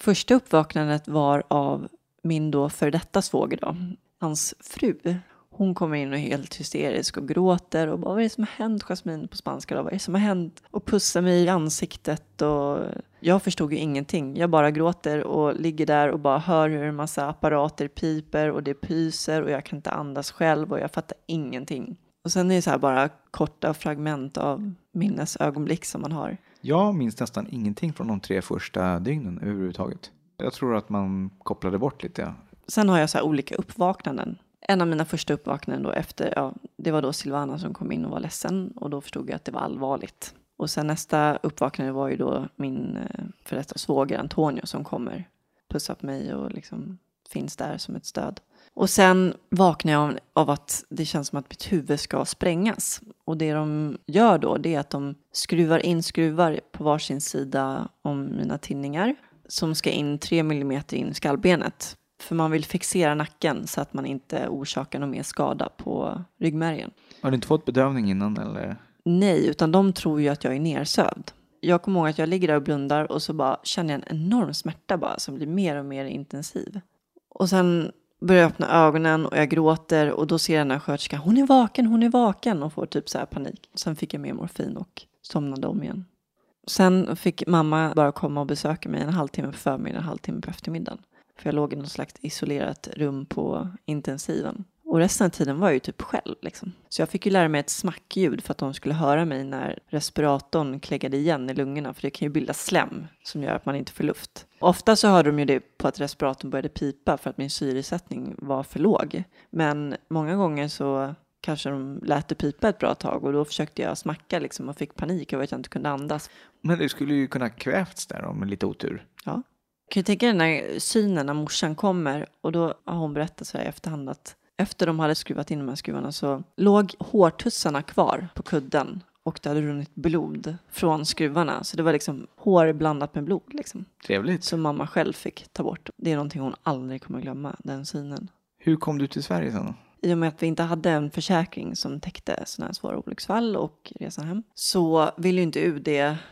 Första uppvaknandet var av min då för detta svåger då, hans fru. Hon kommer in och är helt hysterisk och gråter och bara vad är det som har hänt Jasmine på spanska då? Vad är det som har hänt? Och pussar mig i ansiktet och jag förstod ju ingenting. Jag bara gråter och ligger där och bara hör hur en massa apparater piper och det pyser och jag kan inte andas själv och jag fattar ingenting. Och sen är det så här bara korta fragment av minnesögonblick som man har. Jag minns nästan ingenting från de tre första dygnen överhuvudtaget. Jag tror att man kopplade bort lite. Sen har jag så här olika uppvaknanden. En av mina första uppvaknanden då efter, ja, det var då Silvana som kom in och var ledsen och då förstod jag att det var allvarligt. Och sen nästa uppvaknande var ju då min eh, för detta svåger Antonio som kommer pussa på mig och liksom finns där som ett stöd. Och sen vaknar jag av, av att det känns som att mitt huvud ska sprängas. Och det de gör då det är att de skruvar in skruvar på varsin sida om mina tinningar som ska in 3 mm in i skallbenet. För man vill fixera nacken så att man inte orsakar någon mer skada på ryggmärgen. Har du inte fått bedövning innan eller? Nej, utan de tror ju att jag är nersövd. Jag kommer ihåg att jag ligger där och blundar och så bara känner jag en enorm smärta bara som blir mer och mer intensiv. Och sen börjar jag öppna ögonen och jag gråter och då ser jag den här sköterskan, hon är vaken, hon är vaken och får typ så här panik. Sen fick jag mer morfin och somnade om igen. Sen fick mamma bara komma och besöka mig en halvtimme på förmiddagen, en halvtimme på eftermiddagen. För jag låg i något slags isolerat rum på intensiven. Och resten av tiden var jag ju typ själv liksom. Så jag fick ju lära mig ett smackljud för att de skulle höra mig när respiratorn kläggade igen i lungorna. För det kan ju bilda slem som gör att man inte får luft. Ofta så hörde de ju det på att respiratorn började pipa för att min syresättning var för låg. Men många gånger så kanske de lät det pipa ett bra tag och då försökte jag smacka liksom och fick panik över att jag inte kunde andas. Men det skulle ju kunna kvävts där om lite otur. Ja. Kan du tänka dig den här synen när morsan kommer och då har hon berättat så här i efterhand att efter de hade skruvat in de här skruvarna så låg hårtussarna kvar på kudden och det hade runnit blod från skruvarna. Så det var liksom hår blandat med blod liksom. Trevligt. Som mamma själv fick ta bort. Det är någonting hon aldrig kommer glömma, den synen. Hur kom du till Sverige sen då? I och med att vi inte hade en försäkring som täckte sådana här svåra olycksfall och resan hem så ville ju inte UD,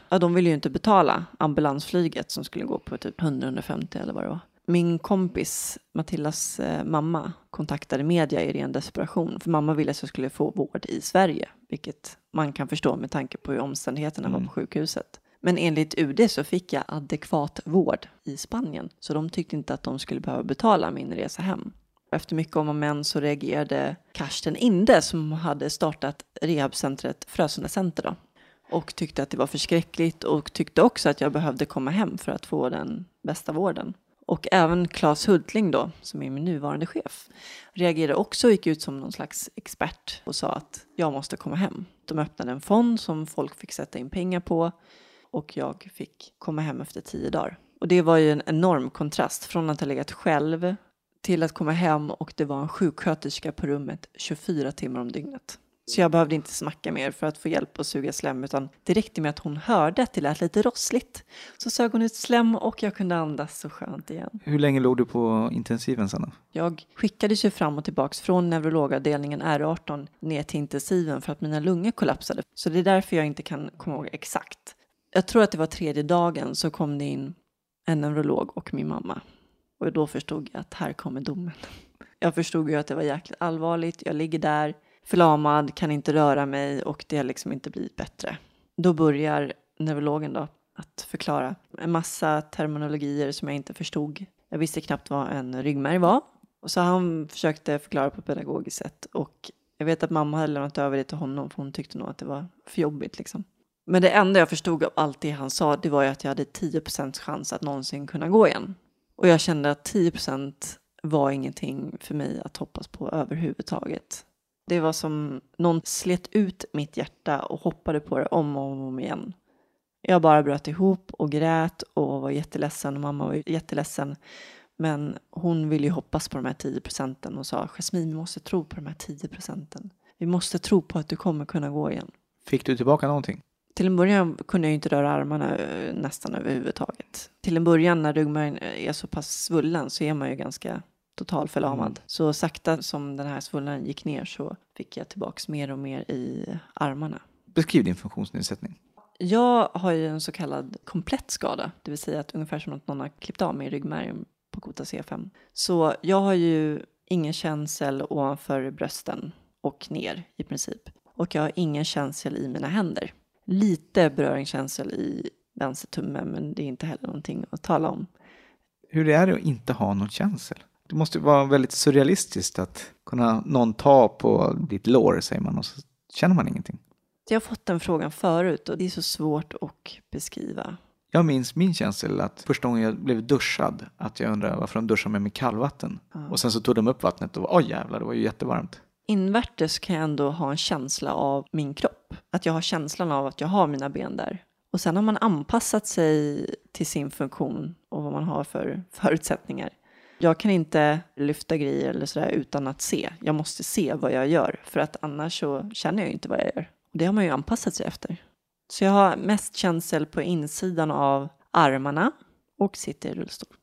ja de ville ju inte betala ambulansflyget som skulle gå på typ 100-150 eller vad det var. Min kompis Matildas eh, mamma kontaktade media i ren desperation för mamma ville att jag skulle få vård i Sverige, vilket man kan förstå med tanke på hur omständigheterna var Mm. på sjukhuset. Men enligt UD så fick jag adekvat vård i Spanien, så de tyckte inte att de skulle behöva betala min resa hem. Efter mycket om och men så reagerade Karsten Inde som hade startat rehabcentret Frösunda Center då, och tyckte att det var förskräckligt och tyckte också att jag behövde komma hem för att få den bästa vården. Och även Claes Hultling då, som är min nuvarande chef, reagerade också och gick ut som någon slags expert och sa att jag måste komma hem. De öppnade en fond som folk fick sätta in pengar på och jag fick komma hem efter tio dagar. Och det var ju en enorm kontrast från att ha legat själv till att komma hem och det var en sjuksköterska på rummet 24 timmar om dygnet. Så jag behövde inte smacka mer för att få hjälp att suga slem utan det räckte med att hon hörde att det lät lite rossligt. Så sög hon ut slem och jag kunde andas så skönt igen. Hur länge låg du på intensiven då? Jag skickades ju fram och tillbaks från neurologavdelningen R18 ner till intensiven för att mina lungor kollapsade. Så det är därför jag inte kan komma ihåg exakt. Jag tror att det var tredje dagen så kom det in en neurolog och min mamma. Och då förstod jag att här kommer domen. Jag förstod ju att det var jäkligt allvarligt. Jag ligger där förlamad, kan inte röra mig och det har liksom inte blivit bättre. Då börjar neurologen då att förklara en massa terminologier som jag inte förstod. Jag visste knappt vad en ryggmärg var. Och så han försökte förklara på ett pedagogiskt sätt. Och jag vet att mamma hade lämnat över det till honom för hon tyckte nog att det var för jobbigt liksom. Men det enda jag förstod av allt det han sa det var ju att jag hade 10% chans att någonsin kunna gå igen. Och jag kände att 10% var ingenting för mig att hoppas på överhuvudtaget. Det var som någon slet ut mitt hjärta och hoppade på det om och om igen. Jag bara bröt ihop och grät och var jätteledsen och mamma var jätteledsen. Men hon ville ju hoppas på de här 10 procenten och sa Jasmin, vi måste tro på de här 10 procenten. Vi måste tro på att du kommer kunna gå igen. Fick du tillbaka någonting? Till en början kunde jag inte röra armarna eh, nästan överhuvudtaget. Till en början när ryggmärgen är så pass svullen så är man ju ganska totalförlamad. Mm. Så sakta som den här svullnaden gick ner så fick jag tillbaks mer och mer i armarna. Beskriv din funktionsnedsättning. Jag har ju en så kallad komplett skada, det vill säga att ungefär som att någon har klippt av mig ryggmärgen på kota C5. Så jag har ju ingen känsel ovanför brösten och ner i princip. Och jag har ingen känsel i mina händer. Lite beröringskänsel i vänstertummen men det är inte heller någonting att tala om. Hur är det att inte ha någon känsel? Det måste vara väldigt surrealistiskt att kunna någon ta på ditt lår, säger man, och så känner man ingenting. Jag har fått den frågan förut och det är så svårt att beskriva. Jag minns min känsel att första gången jag blev duschad, att jag undrade varför de duschar mig med kallvatten. Och sen så tog de upp vattnet och oj jävlar, det var ju jättevarmt. Invärtes kan jag ändå ha en känsla av min kropp. Att jag har känslan av att jag har mina ben där. Och sen har man anpassat sig till sin funktion och vad man har för förutsättningar. Jag kan inte lyfta grejer eller sådär utan att se. Jag måste se vad jag gör för att annars så känner jag inte vad jag gör. Och det har man ju anpassat sig efter. Så jag har mest känsel på insidan av armarna och sitter i rullstol.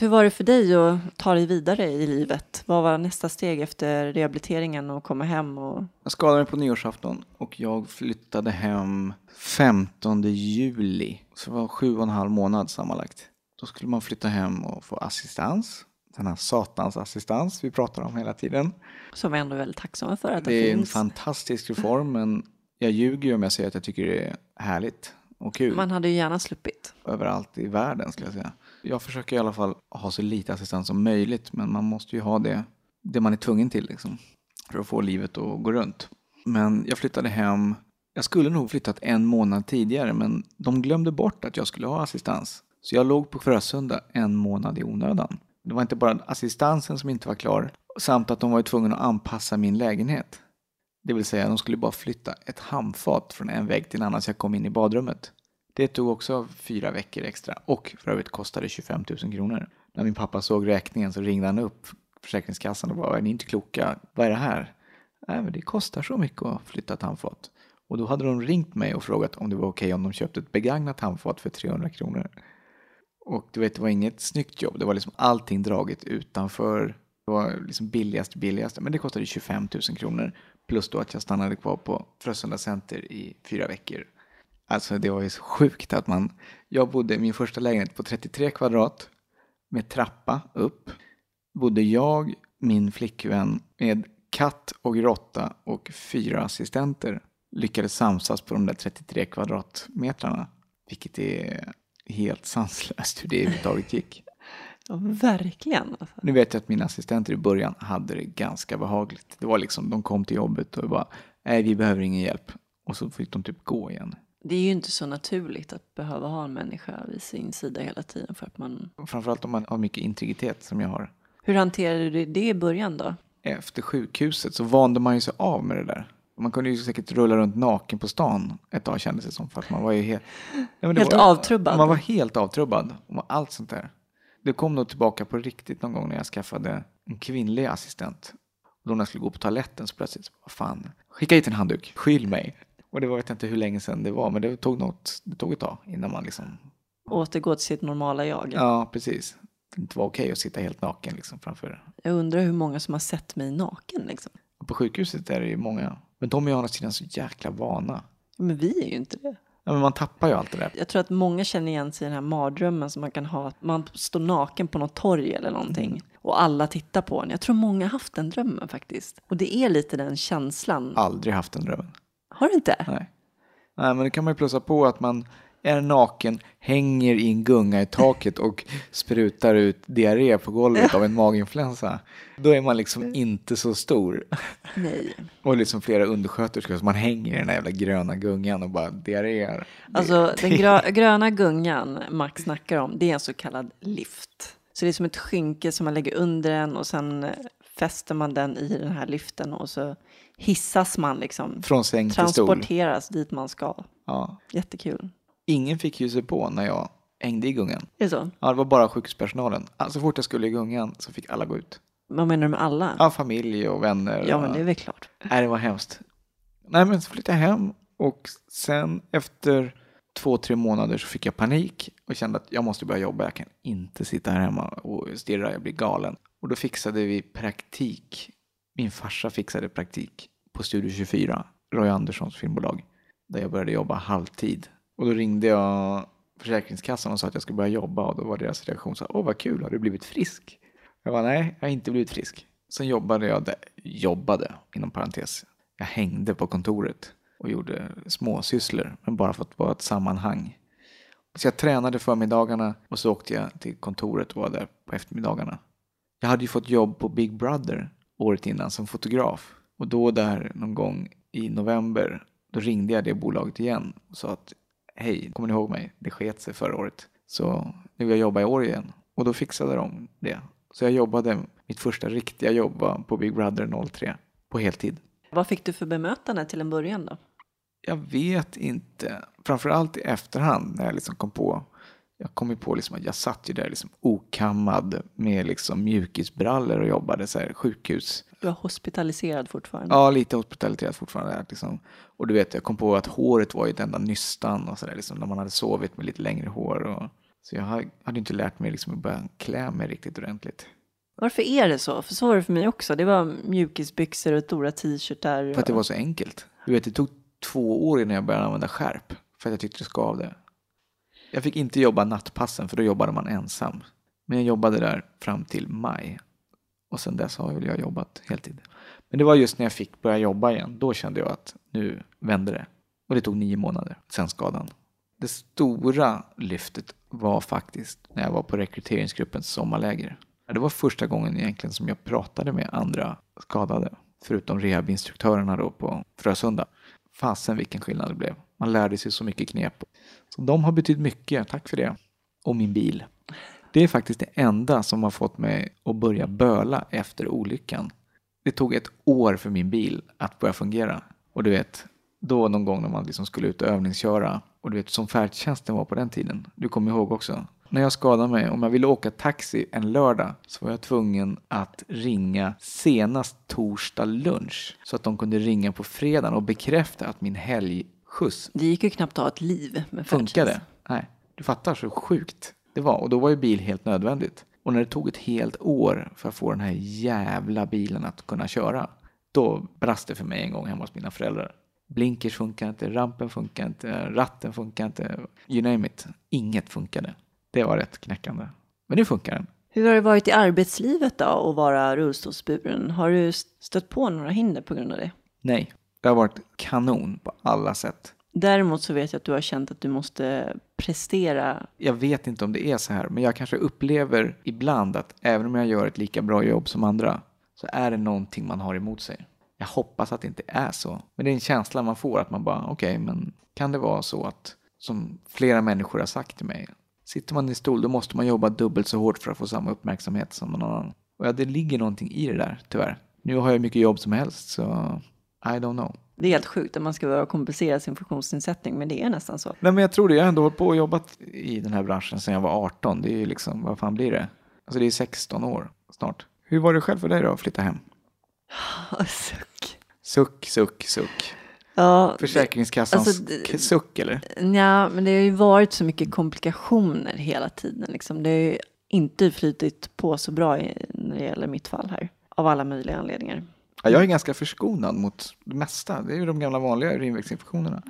Hur var det för dig att ta dig vidare i livet? Vad var nästa steg efter rehabiliteringen och komma hem? Och... Jag skadade mig på nyårsafton och jag flyttade hem 15 juli. Så det var sju och en halv månad sammanlagt. Då skulle man flytta hem och få assistans. Den här satans assistans vi pratar om hela tiden. Som vi ändå är väldigt tacksamma för att det, Det är en finns. fantastisk reform men jag ljuger ju om jag säger att jag tycker det är härligt och kul. Man hade ju gärna sluppit. överallt i världen skulle jag säga. Jag försöker i alla fall ha så lite assistans som möjligt men man måste ju ha det, det man är tvungen till liksom, för att få livet att gå runt. Men jag flyttade hem, jag skulle nog flyttat en månad tidigare men de glömde bort att jag skulle ha assistans. Så jag låg på Frösunda en månad i onödan. Det var inte bara assistansen som inte var klar samt att de var tvungna att anpassa min lägenhet. Det vill säga de skulle bara flytta ett handfat från en vägg till en annan så jag kom in i badrummet. Det tog också fyra veckor extra och för övrigt kostade 25 000 kronor. När min pappa såg räkningen så ringde han upp Försäkringskassan och bara, är ni inte kloka? Vad är det här? Nej, men det kostar så mycket att flytta ett handfat. Och då hade de ringt mig och frågat om det var okej om de köpte ett begagnat handfat för 300 kronor. Och du vet, det var inget snyggt jobb. Det var liksom allting draget utanför. Det var liksom billigast billigast. Men det kostade 25 000 kronor. Plus då att jag stannade kvar på Frösunda Center i fyra veckor. Alltså det var ju så sjukt att man... Jag bodde i min första lägenhet på 33 kvadrat med trappa upp. Bodde jag, min flickvän med katt och råtta och fyra assistenter lyckades samsas på de där 33 kvadratmetrarna. Vilket är helt sanslöst hur det överhuvudtaget gick. Ja, verkligen. Alltså. Nu vet jag att mina assistenter i början hade det ganska behagligt. Det var liksom, de kom till jobbet och bara, nej vi behöver ingen hjälp. Och så fick de typ gå igen. Det är ju inte så naturligt att behöva ha en människa vid sin sida hela tiden för att man... Framförallt om man har mycket integritet som jag har. Hur hanterade du det i början då? Efter sjukhuset så vande man ju sig av med det där. Man kunde ju säkert rulla runt naken på stan ett tag kändes det som. För att man var ju helt... Nej, Helt var, avtrubbad. Man var helt avtrubbad. om allt sånt där. Det kom nog tillbaka på riktigt någon gång när jag skaffade en kvinnlig assistent. Och då när jag skulle gå på toaletten så plötsligt, vad fan, skicka hit en handduk, skyll mig. Och det var, vet jag inte hur länge sedan det var, men det tog, något, det tog ett tag innan man liksom, Återgå till sitt normala jag? ja precis. Det inte var okej att sitta helt naken liksom framför. Jag undrar hur många som har sett mig naken liksom. Och på sjukhuset är det ju många, men de är ju å andra sidan så jäkla vana. Men vi är ju inte det. Ja, men man tappar ju allt det där. Jag tror att många känner igen sig i den här mardrömmen som man kan ha. Man står naken på något torg eller någonting. Mm. Och alla tittar på en. Jag tror många har haft den drömmen faktiskt. Och det är lite den känslan. Aldrig haft den drömmen. Har du inte? Nej. Nej, men det kan man ju plussa på att man är naken, hänger i en gunga i taket och sprutar ut diarré på golvet av en maginfluensa. Då är man liksom inte så stor. Nej. Och liksom flera undersköterskor som man hänger i den där jävla gröna gungan och bara diarréar. Alltså den grö- gröna gungan Max snackar om, det är en så kallad lift. Så det är som ett skynke som man lägger under den och sen fäster man den i den här lyften och så hissas man liksom. Från säng till stol. Transporteras dit man ska. Ja. Jättekul. Ingen fick ju sig på när jag hängde i gungan. Är det så? Ja, det var bara sjukhuspersonalen. Så fort jag skulle i gungan så fick alla gå ut. Vad menar du med alla? Ja, familj och vänner. Ja, och... men det är väl klart. Nej, det var hemskt. Nej, men så flyttade jag hem och sen efter två, tre månader så fick jag panik och kände att jag måste börja jobba. Jag kan inte sitta här hemma och stirra, jag blir galen. Och då fixade vi praktik. Min farsa fixade praktik på Studio 24, Roy Anderssons filmbolag, där jag började jobba halvtid. Och då ringde jag Försäkringskassan och sa att jag skulle börja jobba och då var deras reaktion så här, åh vad kul, har du blivit frisk? Jag var nej, jag har inte blivit frisk. Sen jobbade jag där, jobbade inom parentes. Jag hängde på kontoret och gjorde småsysslor, men bara för att vara ett sammanhang. Så jag tränade förmiddagarna och så åkte jag till kontoret och var där på eftermiddagarna. Jag hade ju fått jobb på Big Brother året innan som fotograf. Och då där någon gång i november, då ringde jag det bolaget igen och sa att hej, kommer ni ihåg mig? Det sket sig förra året. Så nu vill jag jobba i år igen. Och då fixade de det. Så jag jobbade, mitt första riktiga jobb var på Big Brother 03 på heltid. Vad fick du för bemötande till en början då? Jag vet inte. Framförallt i efterhand när jag liksom kom på. Jag kom ju på liksom att jag satt ju där liksom okammad med liksom mjukisbrallor och jobbade så här sjukhus. Du var hospitaliserad fortfarande. Ja, lite hospitaliserad fortfarande. Liksom. Och du vet, jag kom på att håret var ju ett enda nystan och så där, liksom, när man hade sovit med lite längre hår. Och, så jag hade inte lärt mig liksom, att börja klä mig riktigt ordentligt. Varför är det så? För så var det för mig också. Det var mjukisbyxor och stora t-shirtar. Och... För att det var så enkelt. Du vet, det tog två år innan jag började använda skärp. För att jag tyckte det skav det. Jag fick inte jobba nattpassen för då jobbade man ensam. Men jag jobbade där fram till maj. Och sen dess har jag jobbat heltid. Men det var just när jag fick börja jobba igen. Då kände jag att nu vände det. Och det tog nio månader sen skadan. Det stora lyftet var faktiskt när jag var på rekryteringsgruppens sommarläger. Det var första gången egentligen som jag pratade med andra skadade. Förutom rehabinstruktörerna då på Frösunda. Fasen vilken skillnad det blev. Man lärde sig så mycket knep. Så de har betytt mycket, tack för det. Och min bil. Det är faktiskt det enda som har fått mig att börja böla efter olyckan. Det tog ett år för min bil att börja fungera. Och du vet, då någon gång när man liksom skulle ut och övningsköra och du vet som färdtjänsten var på den tiden. Du kommer ihåg också. När jag skadade mig, om jag ville åka taxi en lördag så var jag tvungen att ringa senast torsdag lunch. Så att de kunde ringa på fredagen och bekräfta att min helg helgskjuts Det gick ju knappt att ha ett liv med funkade. Nej, du fattar så sjukt det var. Och då var ju bil helt nödvändigt. Och när det tog ett helt år för att få den här jävla bilen att kunna köra. Då brast det för mig en gång hemma hos mina föräldrar. Blinkers funkar inte, rampen funkar inte, ratten funkar inte. You name it. Inget funkade. Det var rätt knäckande. Men nu funkar den. Hur har det varit i arbetslivet då att vara rullstolsburen? Har du stött på några hinder på grund av det? Nej, det har varit kanon på alla sätt. Däremot så vet jag att du har känt att du måste prestera. Jag vet inte om det är så här, men jag kanske upplever ibland att även om jag gör ett lika bra jobb som andra så är det någonting man har emot sig. Jag hoppas att det inte är så. Men det är en känsla man får att man bara, okej, okay, men kan det vara så att som flera människor har sagt till mig, sitter man i stol då måste man jobba dubbelt så hårt för att få samma uppmärksamhet som någon annan. Och ja, det ligger någonting i det där, tyvärr. Nu har jag mycket jobb som helst, så I don't know. Det är helt sjukt att man ska behöva kompensera sin funktionsnedsättning, men det är nästan så. Nej, men jag tror det. Jag har ändå hållit på och jobbat i den här branschen sedan jag var 18. Det är ju liksom, vad fan blir det? Alltså det är 16 år snart. Hur var det själv för dig då att flytta hem? Suck. Suck, suck, suck. Ja, Försäkringskassans alltså, det- suck eller? ja, men det har ju varit så mycket komplikationer hela tiden. Liksom. Det har ju inte flytit på så bra i, när det gäller mitt fall här. Av alla möjliga anledningar. Ja, jag är ganska förskonad mot det mesta. Det är ju de gamla vanliga urinvägsinfektionerna.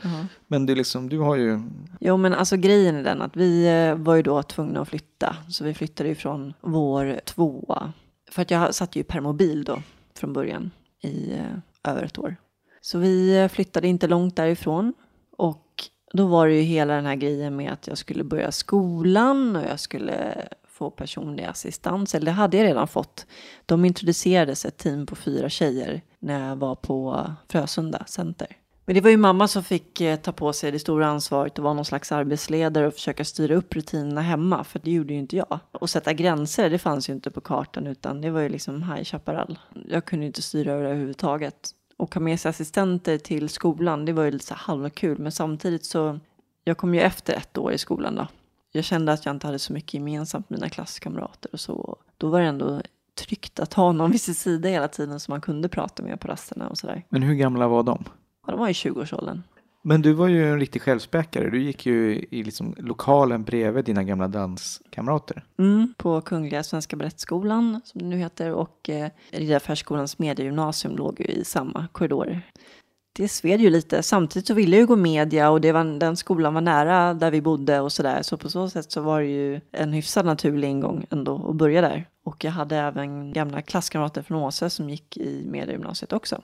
Men det är liksom, du har ju... Jo, men alltså grejen är den att vi eh, var ju då tvungna att flytta. Så vi flyttade ju från vår tvåa. För att jag satt ju i permobil då från början i eh, över ett år. Så vi eh, flyttade inte långt därifrån. Och då var det ju hela den här grejen med att jag skulle börja skolan och jag skulle få personlig assistans. Eller det hade jag redan fått. De introducerades ett team på fyra tjejer när jag var på Frösunda center. Men det var ju mamma som fick eh, ta på sig det stora ansvaret och vara någon slags arbetsledare och försöka styra upp rutinerna hemma, för det gjorde ju inte jag. Och sätta gränser, det fanns ju inte på kartan, utan det var ju liksom High Chaparral. Jag kunde ju inte styra över det överhuvudtaget. Och ha med sig assistenter till skolan, det var ju lite så halvkul, men samtidigt så, jag kom ju efter ett år i skolan då. Jag kände att jag inte hade så mycket gemensamt med mina klasskamrater och så. Då var det ändå tryggt att ha någon vid sin sida hela tiden som man kunde prata med på rasterna och sådär. Men hur gamla var de? Ja, de var i 20-årsåldern. Men du var ju en riktig självspäkare. Du gick ju i liksom lokalen bredvid dina gamla danskamrater. Mm, på Kungliga Svenska Balettskolan, som det nu heter, och eh, Riddarfärsskolans mediegymnasium låg ju i samma korridorer. Det sved ju lite. Samtidigt så ville jag ju gå media och det var, den skolan var nära där vi bodde och sådär. Så på så sätt så var det ju en hyfsad naturlig ingång ändå att börja där. Och jag hade även gamla klasskamrater från Åse som gick i mediegymnasiet också.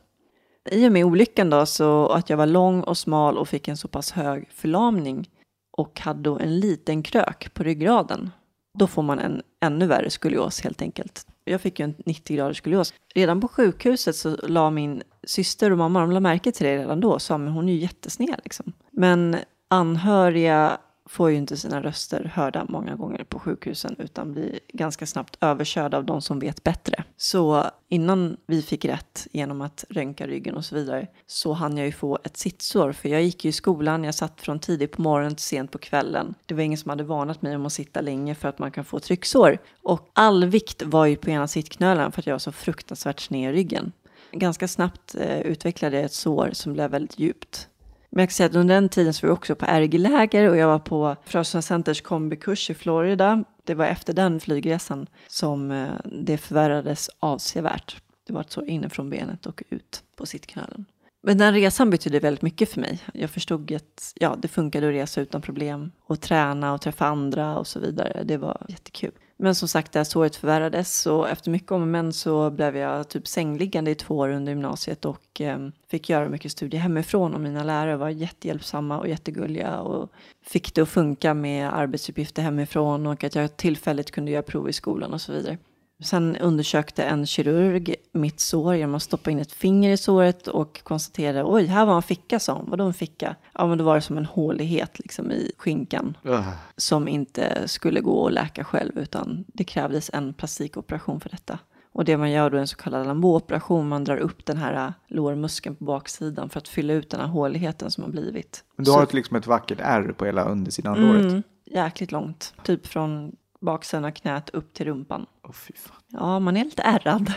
I och med olyckan då, så att jag var lång och smal och fick en så pass hög förlamning och hade då en liten krök på ryggraden. Då får man en ännu värre skolios helt enkelt. Jag fick ju en 90 graders skolios. Redan på sjukhuset så la min syster och mamma, de la märke till det redan då, sa men hon är ju jättesned liksom. Men anhöriga får ju inte sina röster hörda många gånger på sjukhusen utan blir ganska snabbt överkörda av de som vet bättre. Så innan vi fick rätt genom att röntga ryggen och så vidare så hann jag ju få ett sittsår för jag gick ju i skolan, jag satt från tidigt på morgonen till sent på kvällen. Det var ingen som hade varnat mig om att sitta länge för att man kan få trycksår och all vikt var ju på ena sittknölen för att jag var så fruktansvärt sned i ryggen. Ganska snabbt eh, utvecklade jag ett sår som blev väldigt djupt. Men jag kan säga att under den tiden så var jag också på RG-läger och jag var på Frösunda Centers kombikurs i Florida. Det var efter den flygresan som eh, det förvärrades avsevärt. Det var så inifrån benet och ut på sittknölen. Men den resan betydde väldigt mycket för mig. Jag förstod att ja, det funkade att resa utan problem och träna och träffa andra och så vidare. Det var jättekul. Men som sagt, det här såret förvärrades och efter mycket om och men så blev jag typ sängliggande i två år under gymnasiet och eh, fick göra mycket studier hemifrån och mina lärare var jättehjälpsamma och jättegulliga och fick det att funka med arbetsuppgifter hemifrån och att jag tillfälligt kunde göra prov i skolan och så vidare. Sen undersökte en kirurg mitt sår genom att stoppa in ett finger i såret och konstaterade oj, här var en ficka, sa hon. Vadå en ficka? Ja, men då var det som en hålighet liksom i skinkan Ugh. som inte skulle gå att läka själv utan det krävdes en plastikoperation för detta. Och det man gör då är en så kallad lambeoperation. Man drar upp den här lårmuskeln på baksidan för att fylla ut den här håligheten som har blivit. Men du Så- har ett, liksom ett vackert ärr på hela undersidan av låret. Mm, jäkligt långt. Typ från baksidan av knät upp till rumpan. Oh, fy fan. Ja, man är lite ärrad.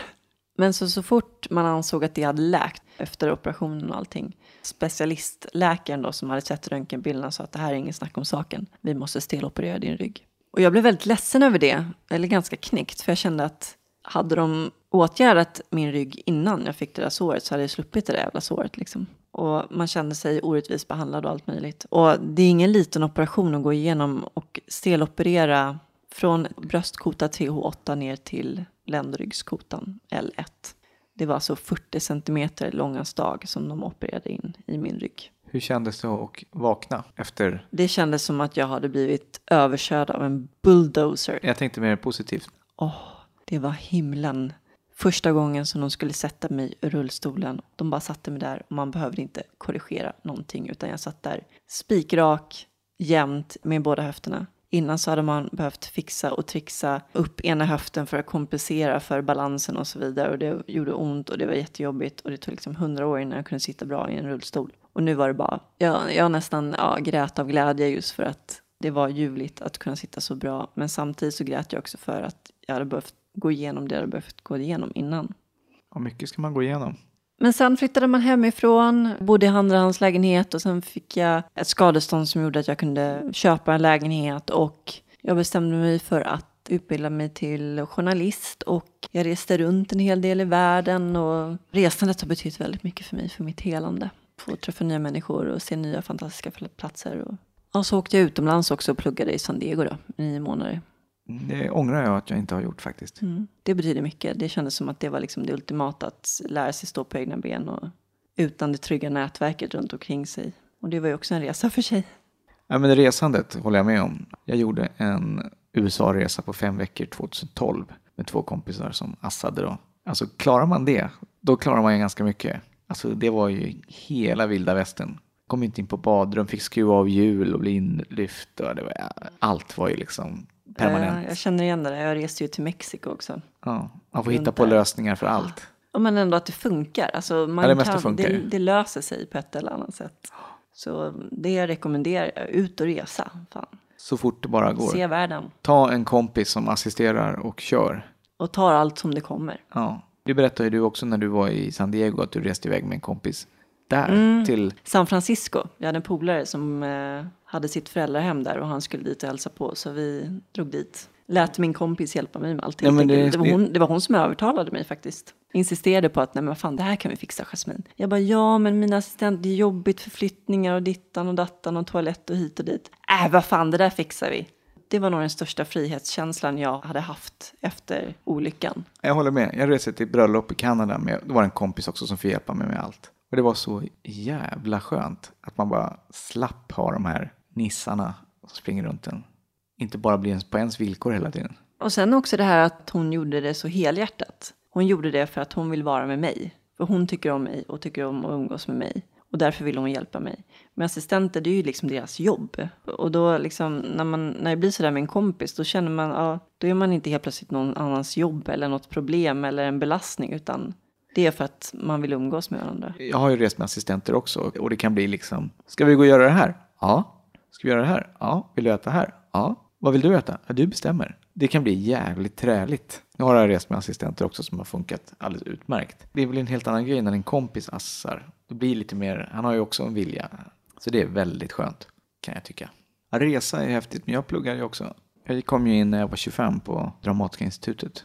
Men så, så fort man ansåg att det hade läkt efter operationen och allting. Specialistläkaren då som hade sett röntgenbilderna sa att det här är ingen snack om saken. Vi måste steloperera din rygg. Och jag blev väldigt ledsen över det, eller ganska knäckt, för jag kände att hade de åtgärdat min rygg innan jag fick det där såret så hade jag sluppit det där jävla såret liksom. Och man kände sig orättvist behandlad och allt möjligt. Och det är ingen liten operation att gå igenom och steloperera från bröstkota TH8 ner till ländryggskotan L1. Det var alltså 40 centimeter långa stag som de opererade in i min rygg. Hur kändes det att vakna efter? Det kändes som att jag hade blivit överkörd av en bulldozer. Jag tänkte mer positivt. Åh, det var himlen. Första gången som de skulle sätta mig i rullstolen. De bara satte mig där och man behövde inte korrigera någonting utan jag satt där spikrak, jämnt med båda höfterna. Innan så hade man behövt fixa och trixa upp ena höften för att kompensera för balansen och så vidare. Och det gjorde ont och det var jättejobbigt och det tog liksom hundra år innan jag kunde sitta bra i en rullstol. Och nu var det bara, jag, jag nästan ja, grät av glädje just för att det var ljuvligt att kunna sitta så bra. Men samtidigt så grät jag också för att jag hade behövt gå igenom det jag hade behövt gå igenom innan. Ja, mycket ska man gå igenom. Men sen flyttade man hemifrån, bodde i andrahandslägenhet och sen fick jag ett skadestånd som gjorde att jag kunde köpa en lägenhet och jag bestämde mig för att utbilda mig till journalist och jag reste runt en hel del i världen och resandet har betytt väldigt mycket för mig, för mitt helande. Få träffa nya människor och se nya fantastiska platser. Och, och så åkte jag utomlands också och pluggade i San Diego då, i nio månader. Det ångrar jag att jag inte har gjort faktiskt. Mm. Det betyder mycket. Det kändes som att det var liksom det ultimata, att lära sig stå på egna ben och utan det trygga nätverket runt omkring sig. Och det var ju också en resa för sig. Ja, men resandet håller jag med om. Jag gjorde en USA-resa på fem veckor 2012 med två kompisar som assade då. Alltså klarar man det, då klarar man ju ganska mycket. Alltså det var ju hela vilda västern. Kom inte in på badrum, fick skruva av hjul och bli inlyft. Och det var, allt var ju liksom permanent. Ja, jag känner igen det. där. Jag reste ju till Mexiko också. Ja, man får Runt hitta på där. lösningar för allt. Ja, Men ändå att det funkar. Alltså man Ja, det mesta kan, funkar det, det löser sig på ett eller annat sätt. Så det jag rekommenderar, ut och resa. Fan. Så fort det bara går. Se världen. Ta en kompis som assisterar och kör. Och tar allt som det kommer. Ja. Det berättade ju du också när du var i San Diego att du reste iväg med en kompis där Mm. till San Francisco. Jag hade en polare som eh, hade sitt föräldrahem där och han skulle dit och hälsa på. Så vi drog dit. Lät min kompis hjälpa mig med allting. Ja, men det, det- var hon, det var hon som övertalade mig faktiskt. Insisterade på att nej men fan det här kan vi fixa Jasmine. Jag bara ja men mina assistenter det är jobbigt förflyttningar och dittan och dattan och toalett och hit och dit. Äh vad fan det där fixar vi. Det var nog den största frihetskänslan jag hade haft efter olyckan. Jag håller med. Jag reste till bröllop i Kanada. Med, det var en kompis också som fick hjälpa mig med allt. Och det var så jävla skönt att man bara slapp ha de här nissarna som springer runt en. Inte bara bli ens på ens villkor hela tiden. Och sen också det här att hon gjorde det så helhjärtat. Hon gjorde det för att hon vill vara med mig. För hon tycker om mig och tycker om att umgås med mig. Och därför vill hon hjälpa mig. Men assistenter, det är ju liksom deras jobb. Och då liksom, när, man, när det blir sådär med en kompis, då känner man, ja, då är man inte helt plötsligt någon annans jobb eller något problem eller en belastning, utan det är för att man vill umgås med varandra. Jag har ju rest med assistenter också och det kan bli liksom, ska vi gå och göra det här? Ja. Ska vi göra det här? Ja. Vill du äta här? Ja. Vad vill du äta? Ja, du bestämmer. Det kan bli jävligt träligt. Nu har jag rest med assistenter också som har funkat alldeles utmärkt. Det är väl en helt annan grej när en kompis assar. Det blir lite mer, han har ju också en vilja. Så det är väldigt skönt, kan jag tycka. Att resa är häftigt, men jag pluggar ju också. Jag kom ju in när jag var 25 på Dramatiska institutet.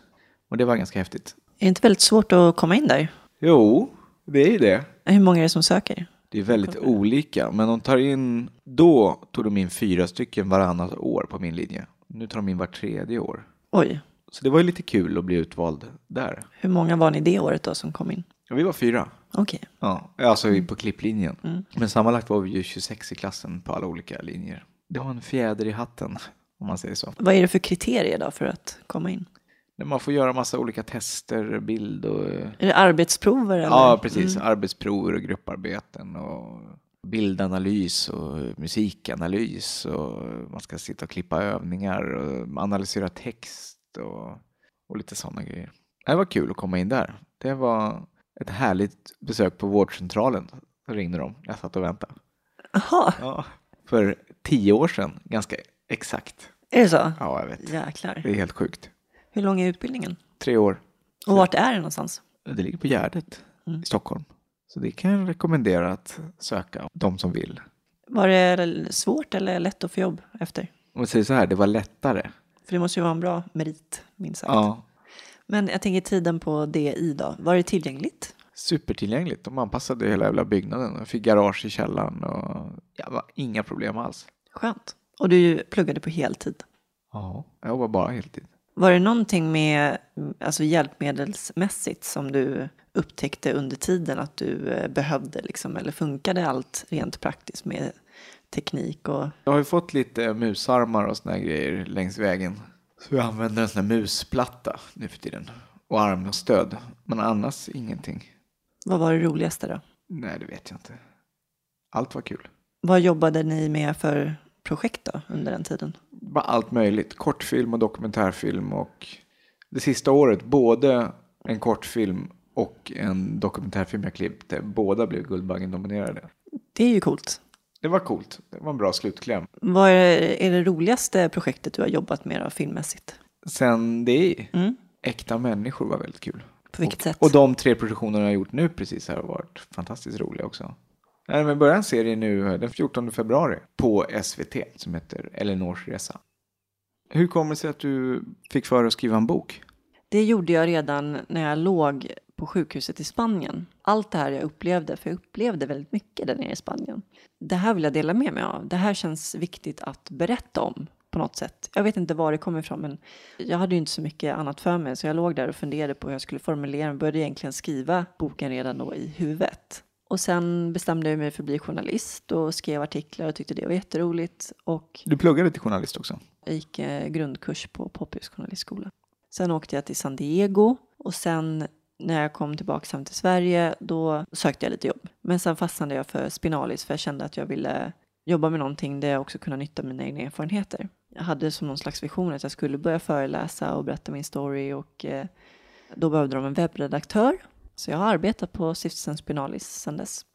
Och det var ganska häftigt. Är det inte väldigt svårt att komma in där? Jo, det är ju det. Hur många är det som söker? Det är väldigt olika, men de tar in, då tog de in fyra stycken varannat år på min linje. Nu tar de in var tredje år. Oj, Så det var ju lite kul att bli utvald där. hur många var ni det året då som kom in? Ja, vi var fyra. Okej. Ja, alltså på klipplinjen. Men sammanlagt var vi ju 26 i klassen på alla olika linjer. Det var en fjäder i hatten, om man säger så. Vad är det för kriterier då för att komma in? När man får göra massa olika tester, bild och... Är det arbetsprover? Eller? Ja, precis. Arbetsprover och grupparbeten och bildanalys och musikanalys och man ska sitta och klippa övningar och analysera text och, och lite sådana grejer. Det var kul att komma in där. Det var ett härligt besök på vårdcentralen. Så ringde de. Jag satt och väntade. Jaha, Ja. För tio år sedan, ganska exakt. är det så? Ja, jag vet. Jäklar. Det är helt sjukt. Hur lång är utbildningen? Tre år. Och vart är det någonstans? Det ligger på Gärdet Mm. i Stockholm. Så det kan jag rekommendera att söka, de som vill. Var det svårt eller lätt att få jobb efter? Om vi säger så här, det var lättare. För det måste ju vara en bra merit, minst sagt. Ja, Men jag tänker tiden på DI då. Var det tillgängligt? supertillgängligt. De anpassade hela jävla byggnaden. Jag fick garage i källaren och ja, inga problem alls. Skönt. Och du pluggade på heltid. Ja. Jag jobbar bara heltid. Var det någonting med alltså hjälpmedelsmässigt som du upptäckte under tiden att du eh, behövde liksom, eller funkade allt rent praktiskt med teknik och Jag har ju fått lite musarmar och såna grejer längs vägen. Så jag använder en sån här musplatta nu för tiden. Och armstöd. Men annars ingenting. vad var det roligaste då? Nej, det vet jag inte. Allt var kul. Vad jobbade ni med för projekt då under den tiden? Bara allt möjligt. Kortfilm och dokumentärfilm och det sista året både en kortfilm och en dokumentärfilm jag klippte. Båda blev Guldbaggen-nominerade. Det är ju coolt. Det var coolt. Det var en bra slutkläm. Vad är, är det roligaste projektet du har jobbat med då, filmmässigt? Sen det, Mm. äkta människor var väldigt kul. På vilket och, sätt? Och de tre produktionerna jag har gjort nu precis har varit fantastiskt roliga också. Nej, men börjar en serie nu den 14 februari på SVT som heter Elinors resa. Hur kommer det sig att du fick för dig att skriva en bok? Det gjorde jag redan när jag låg på sjukhuset i Spanien. Allt det här jag upplevde, för jag upplevde väldigt mycket där nere i Spanien. Det här vill jag dela med mig av. Det här känns viktigt att berätta om på något sätt. Jag vet inte var det kommer ifrån, men jag hade ju inte så mycket annat för mig, så jag låg där och funderade på hur jag skulle formulera och började egentligen skriva boken redan då i huvudet. Och sen bestämde jag mig för att bli journalist och skrev artiklar och tyckte det var jätteroligt. Och Du pluggade till journalist också. jag gick eh, grundkurs på Poppius journalistskola. Sen åkte jag till San Diego och sen när jag kom tillbaka hem till Sverige, då sökte jag lite jobb. Men sen fastnade jag för Spinalis för jag kände att jag ville jobba med någonting där jag också kunde nytta mina egna erfarenheter. Jag hade som någon slags vision att jag skulle börja föreläsa och berätta min story och eh, då behövde de en webbredaktör. Så jag har arbetat på Stiftelsen Spinalis sedan dess.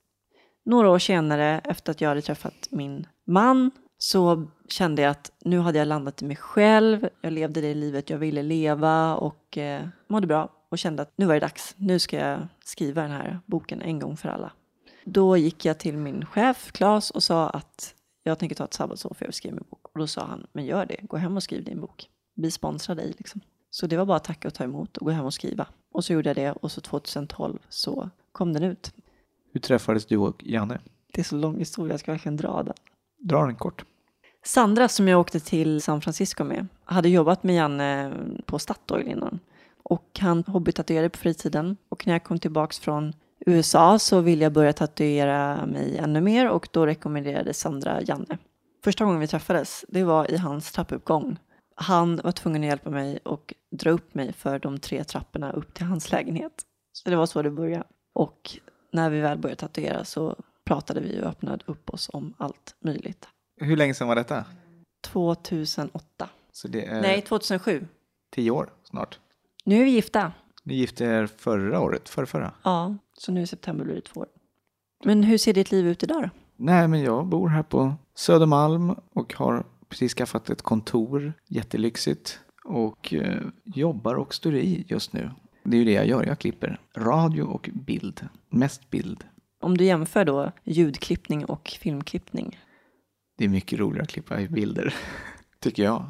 Några år senare, efter att jag hade träffat min man, så kände jag att nu hade jag landat i mig själv. Jag levde det livet jag ville leva och eh, mådde bra och kände att nu var det dags. Nu ska jag skriva den här boken en gång för alla. Då gick jag till min chef Claes och sa att jag tänker ta ett sabbatsår för jag vill skriva min bok. Och då sa han, men gör det, gå hem och skriv din bok. Vi sponsrar dig liksom. Så det var bara att tacka och ta emot och gå hem och skriva. Och så gjorde jag det och så 2012 så kom den ut. Hur träffades du och Janne? Det är så lång historia, jag ska verkligen dra den. Dra den kort. Sandra som jag åkte till San Francisco med hade jobbat med Janne på Statoil innan. Och han hobbytatuerade på fritiden. Och när jag kom tillbaks från USA så ville jag börja tatuera mig ännu mer och då rekommenderade Sandra Janne. Första gången vi träffades, det var i hans trappuppgång. Han var tvungen att hjälpa mig och dra upp mig för de tre trapporna upp till hans lägenhet. Så det var så det började. Och när vi väl började tatuera så pratade vi och öppnade upp oss om allt möjligt. Hur länge sedan var detta? 2008. Så det är Nej, 2007. tio år snart. Nu är vi gifta. Ni gifte er förra året, förra, förra. Ja, så nu i september blir det två år. Men hur ser ditt liv ut idag då? Nej, men jag bor här på Södermalm och har precis skaffat ett kontor, jättelyxigt. Och eh, jobbar och står i just nu. Det är ju det jag gör, jag klipper radio och bild. Mest bild. Om du jämför då ljudklippning och filmklippning. Det är mycket roligare att klippa i bilder, tycker jag.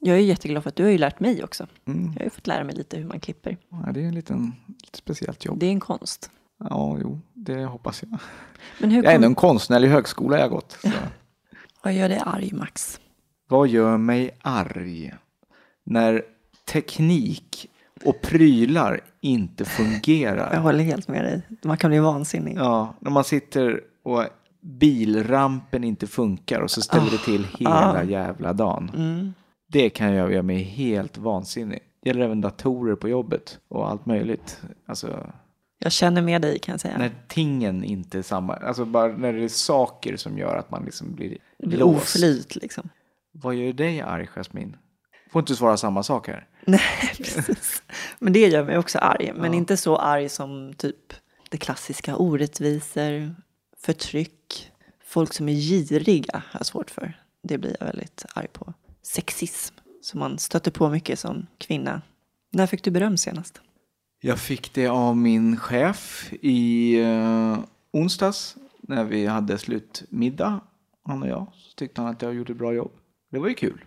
Jag är jätteglad för att du har ju lärt mig också. Mm. Jag har ju fått lära mig lite hur man klipper. Ja, det är en liten, lite speciellt jobb. Det är en konst. Ja, jo, det hoppas jag. Men hur Jag är ändå en konstnärlig högskola jag gått. Så. Vad gör dig arg, Max? Vad gör mig arg? När teknik och prylar inte Jag fungerar. håller helt med dig. Man kan bli vansinnig. Ja, när man sitter och bilrampen inte funkar och så ställer det till hela ah. jävla dagen. Mm. Det kan jag göra mig helt vansinnig. Det gäller även datorer på jobbet och allt möjligt. Alltså, Jag känner med dig kan jag säga. när tingen inte är samma. Alltså bara när det är saker som gör att man liksom blir blir låst. oflyt liksom. Vad gör dig arg, Jasmin? Får inte svara samma sak här. Nej, precis. Men det gör mig också arg. Men Ja. inte så arg som typ det klassiska orättvisor, förtryck, folk som är giriga har jag svårt för. Det blir jag väldigt arg på. Sexism, som man stöter på mycket som kvinna. När fick du beröm senast? Jag fick det av min chef i eh, onsdags när vi hade slutmiddag, han och jag. Så tyckte han att jag gjorde ett bra jobb. Det var ju kul.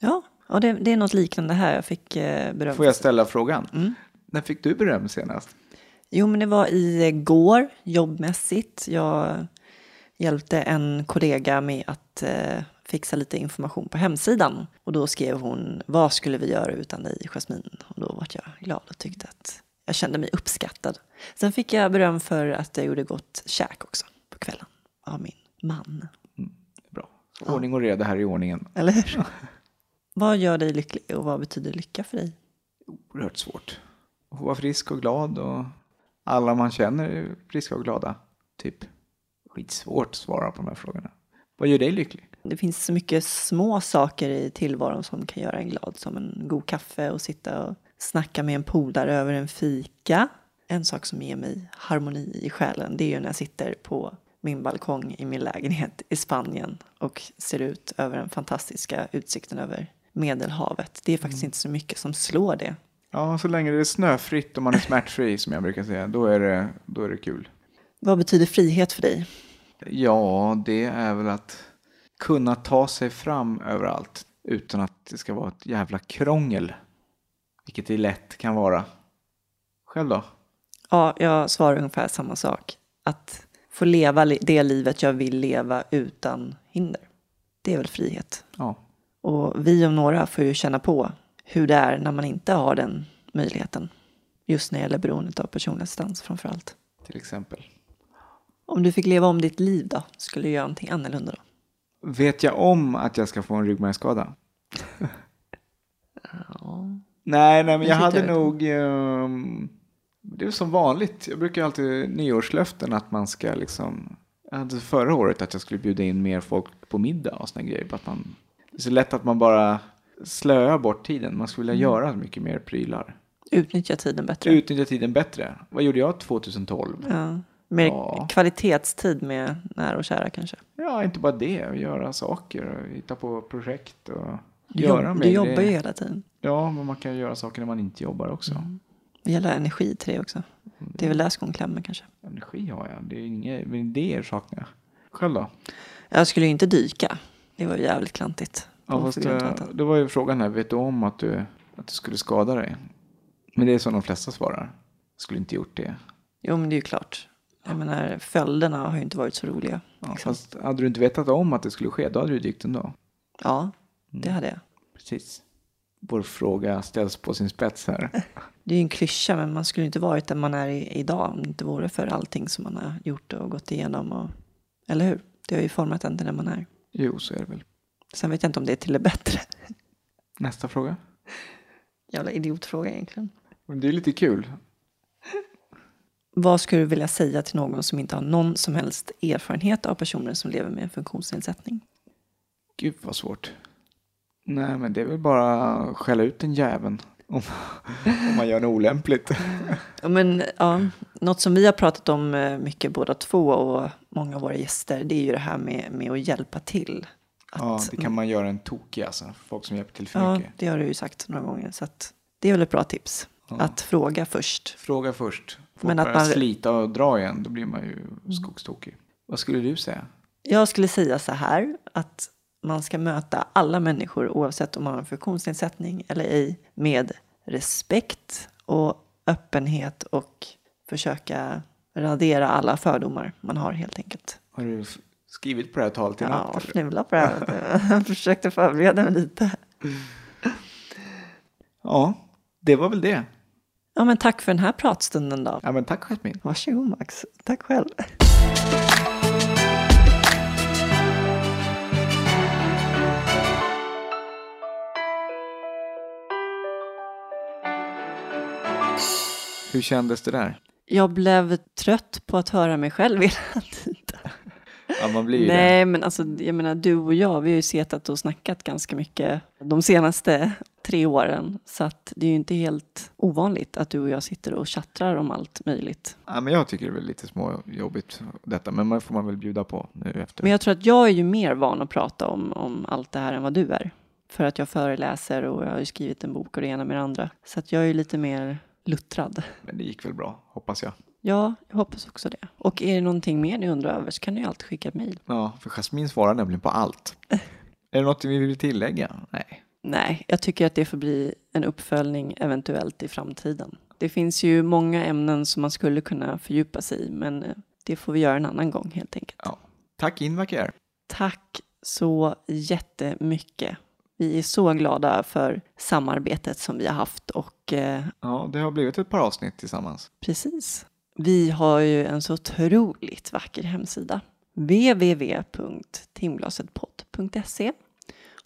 Ja, och det, det är något liknande här. Jag fick eh, beröm. Får jag ställa frågan? Mm. När fick du beröm senast? Jo, men det var igår jobbmässigt. Jag hjälpte en kollega med att eh, fixa lite information på hemsidan. Och då skrev hon, vad skulle vi göra utan dig, Jasmin? Och då var jag glad och tyckte att jag kände mig uppskattad. Sen fick jag beröm för att jag gjorde gott käk också på kvällen av min man. Bra. Ordning och reda här i ordningen. Eller hur? vad gör dig lycklig och vad betyder lycka för dig? Oerhört svårt. Att vara frisk och glad och alla man känner är friska och glada. Typ. Skitsvårt att svara på de här frågorna. Vad gör dig lycklig? Det finns så mycket små saker i tillvaron som kan göra en glad. Som en god kaffe och sitta och snacka med en polare över en fika. En sak som ger mig harmoni i själen det är ju när jag sitter på min balkong i min lägenhet i Spanien och ser ut över den fantastiska utsikten över Medelhavet. Det är faktiskt inte så mycket som slår det. Ja, så länge det är snöfritt och man är smärtfri som jag brukar säga, då är det, då är det kul. Vad betyder frihet för dig? Ja, det är väl att kunna ta sig fram överallt utan att det ska vara ett jävla krångel. Vilket det lätt kan vara. Själv då? Ja, jag svarar ungefär samma sak. Att få leva det livet jag vill leva utan hinder. Det är väl frihet. Ja, Och vi om några får ju känna på hur det är när man inte har den möjligheten. Just när det gäller beroendet av personlig assistans framför allt. till exempel. Om du fick leva om ditt liv då? Skulle du göra någonting annorlunda då? Vet jag om att jag ska få en ryggmärgsskada? Ja. Nej, nej, men jag hade nog ehm, Det är som vanligt. Jag brukar alltid nyårslöften att man ska liksom... Jag hade förra året att jag skulle bjuda in mer folk på middag och såna grejer. Att man, det är så lätt att man bara slöar bort tiden. Man skulle vilja göra mycket mer prylar. Utnyttja tiden bättre. Utnyttja tiden bättre. Vad gjorde jag 2012? Ja. Mer Ja. kvalitetstid med nära och kära kanske. Ja, inte bara det. Att göra saker och hitta på projekt och Du, göra jobb, mer du jobbar ju hela tiden. Ja, men man kan göra saker när man inte jobbar också. Det gäller energi till det också. Det är väl där skon klämmer kanske. Energi har jag. Det är inga men idéer saknar jag. Själv då? Jag skulle ju inte dyka. Det var ju jävligt klantigt. Ja, fast, av eh, det var ju frågan här. Vet du om att du, att du skulle skada dig? Men det är som de flesta svarar. Skulle inte gjort det. Jo, men det är ju klart. Jag menar, följderna har ju inte varit så roliga. Ja, liksom. Fast hade du inte vetat om att det skulle ske, då hade du dykt ändå. Ja, det hade jag. Precis. Vår fråga ställs på sin spets här. Det är ju en klyscha, men man skulle inte varit där man är idag om det inte vore för allting som man har gjort och gått igenom. Och, eller hur? Det har ju format en till den man är. Jo, så är det väl. Sen vet jag inte om det är till det bättre. Nästa fråga. Jävla idiotfråga egentligen. Men det är lite kul. Vad skulle du vilja säga till någon som inte har någon som helst erfarenhet av personer som lever med en funktionsnedsättning? Gud vad svårt. Nej, men det är väl bara att skälla ut den jäveln. Om, om man gör något olämpligt. Ja, men, ja, något som vi har pratat om eh, mycket båda två och många av våra gäster det är ju det här med, med att hjälpa till. Att, Ja, det kan man göra en tokig alltså. Folk som hjälper till för ja, mycket. det har du ju sagt några gånger. Så att, det är väl ett bra tips. Att fråga först. Fråga först. Folk Men att man- slita och dra igen, då blir man ju skogstokig. Vad skulle du säga? Jag skulle säga så här att man ska möta alla människor oavsett om man har en funktionsnedsättning eller ej med respekt och öppenhet och försöka radera alla fördomar man har helt enkelt. Har du skrivit på det här talet i natt? Ja, fnula på det här. Jag försökte förbereda mig lite. ja, det var väl det. Ja, men tack för den här pratstunden då. Ja, men tack Jasmin. Varsågod Max. Tack själv. Hur kändes det där? Jag blev trött på att höra mig själv hela tiden. Ja, man blir ju det. Nej, men alltså, jag menar, du och jag, vi har ju setat och snackat ganska mycket de senaste tre åren. Så att det är ju inte helt ovanligt att du och jag sitter och chattrar om allt möjligt. Ja, men jag tycker det är väl lite småjobbigt detta, men man får man väl bjuda på nu efter. Men jag tror att jag är ju mer van att prata om, om allt det här än vad du är. För att jag föreläser och jag har ju skrivit en bok och det ena med det andra. Så att jag är ju lite mer luttrad. Men det gick väl bra, hoppas jag. Ja, jag hoppas också det. Och är det någonting mer ni undrar över så kan ni alltid skicka ett mejl. Ja, för Jasmin svarar nämligen på allt. är det något vi vill tillägga? Nej. Nej, jag tycker att det får bli en uppföljning eventuellt i framtiden. Det finns ju många ämnen som man skulle kunna fördjupa sig i, men eh, det får vi göra en annan gång helt enkelt. Ja. Tack Invaker. Tack så jättemycket. Vi är så glada för samarbetet som vi har haft och eh, Ja, det har blivit ett par avsnitt tillsammans. precis. Vi har ju en så otroligt vacker hemsida. www.timglasetpodd.se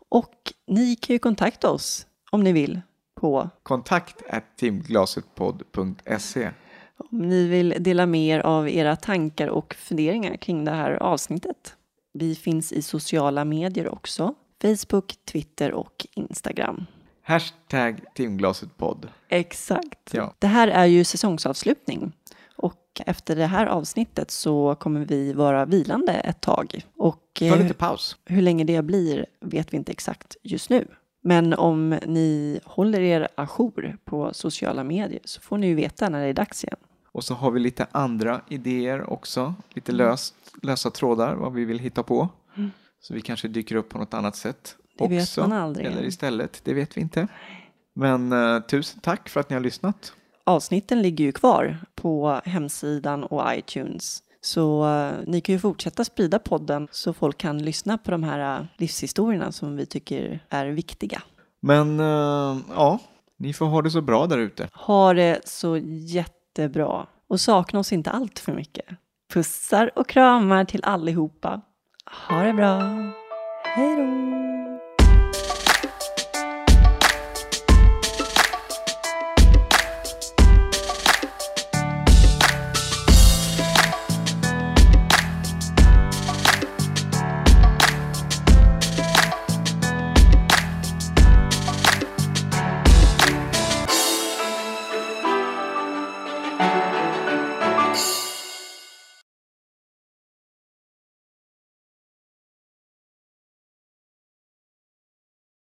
och ni kan ju kontakta oss om ni vill på Kontakt timglasetpodd.se. om ni vill dela mer av era tankar och funderingar kring det här avsnittet. Vi finns i sociala medier också. Facebook, Twitter och Instagram. Hashtag timglasetpodd. Exakt. Ja. Det här är ju säsongsavslutning. Och efter det här avsnittet så kommer vi vara vilande ett tag. Och Ta eh, lite paus. hur länge det blir vet vi inte exakt just nu. Men om ni håller er ajour på sociala medier så får ni ju veta när det är dags igen. Och så har vi lite andra idéer också. Lite löst, lösa trådar, vad vi vill hitta på. Så vi kanske dyker upp på något annat sätt. Det vet också. man aldrig. Eller istället, det vet vi inte. Men eh, tusen tack för att ni har lyssnat. Avsnitten ligger ju kvar på hemsidan och iTunes. Så eh, ni kan ju fortsätta sprida podden så folk kan lyssna på de här eh, livshistorierna som vi tycker är viktiga. Men eh, ja, ni får ha det så bra där ute. Ha det så jättebra och sakna oss inte allt för mycket. Pussar och kramar till allihopa. Ha det bra. Hej då!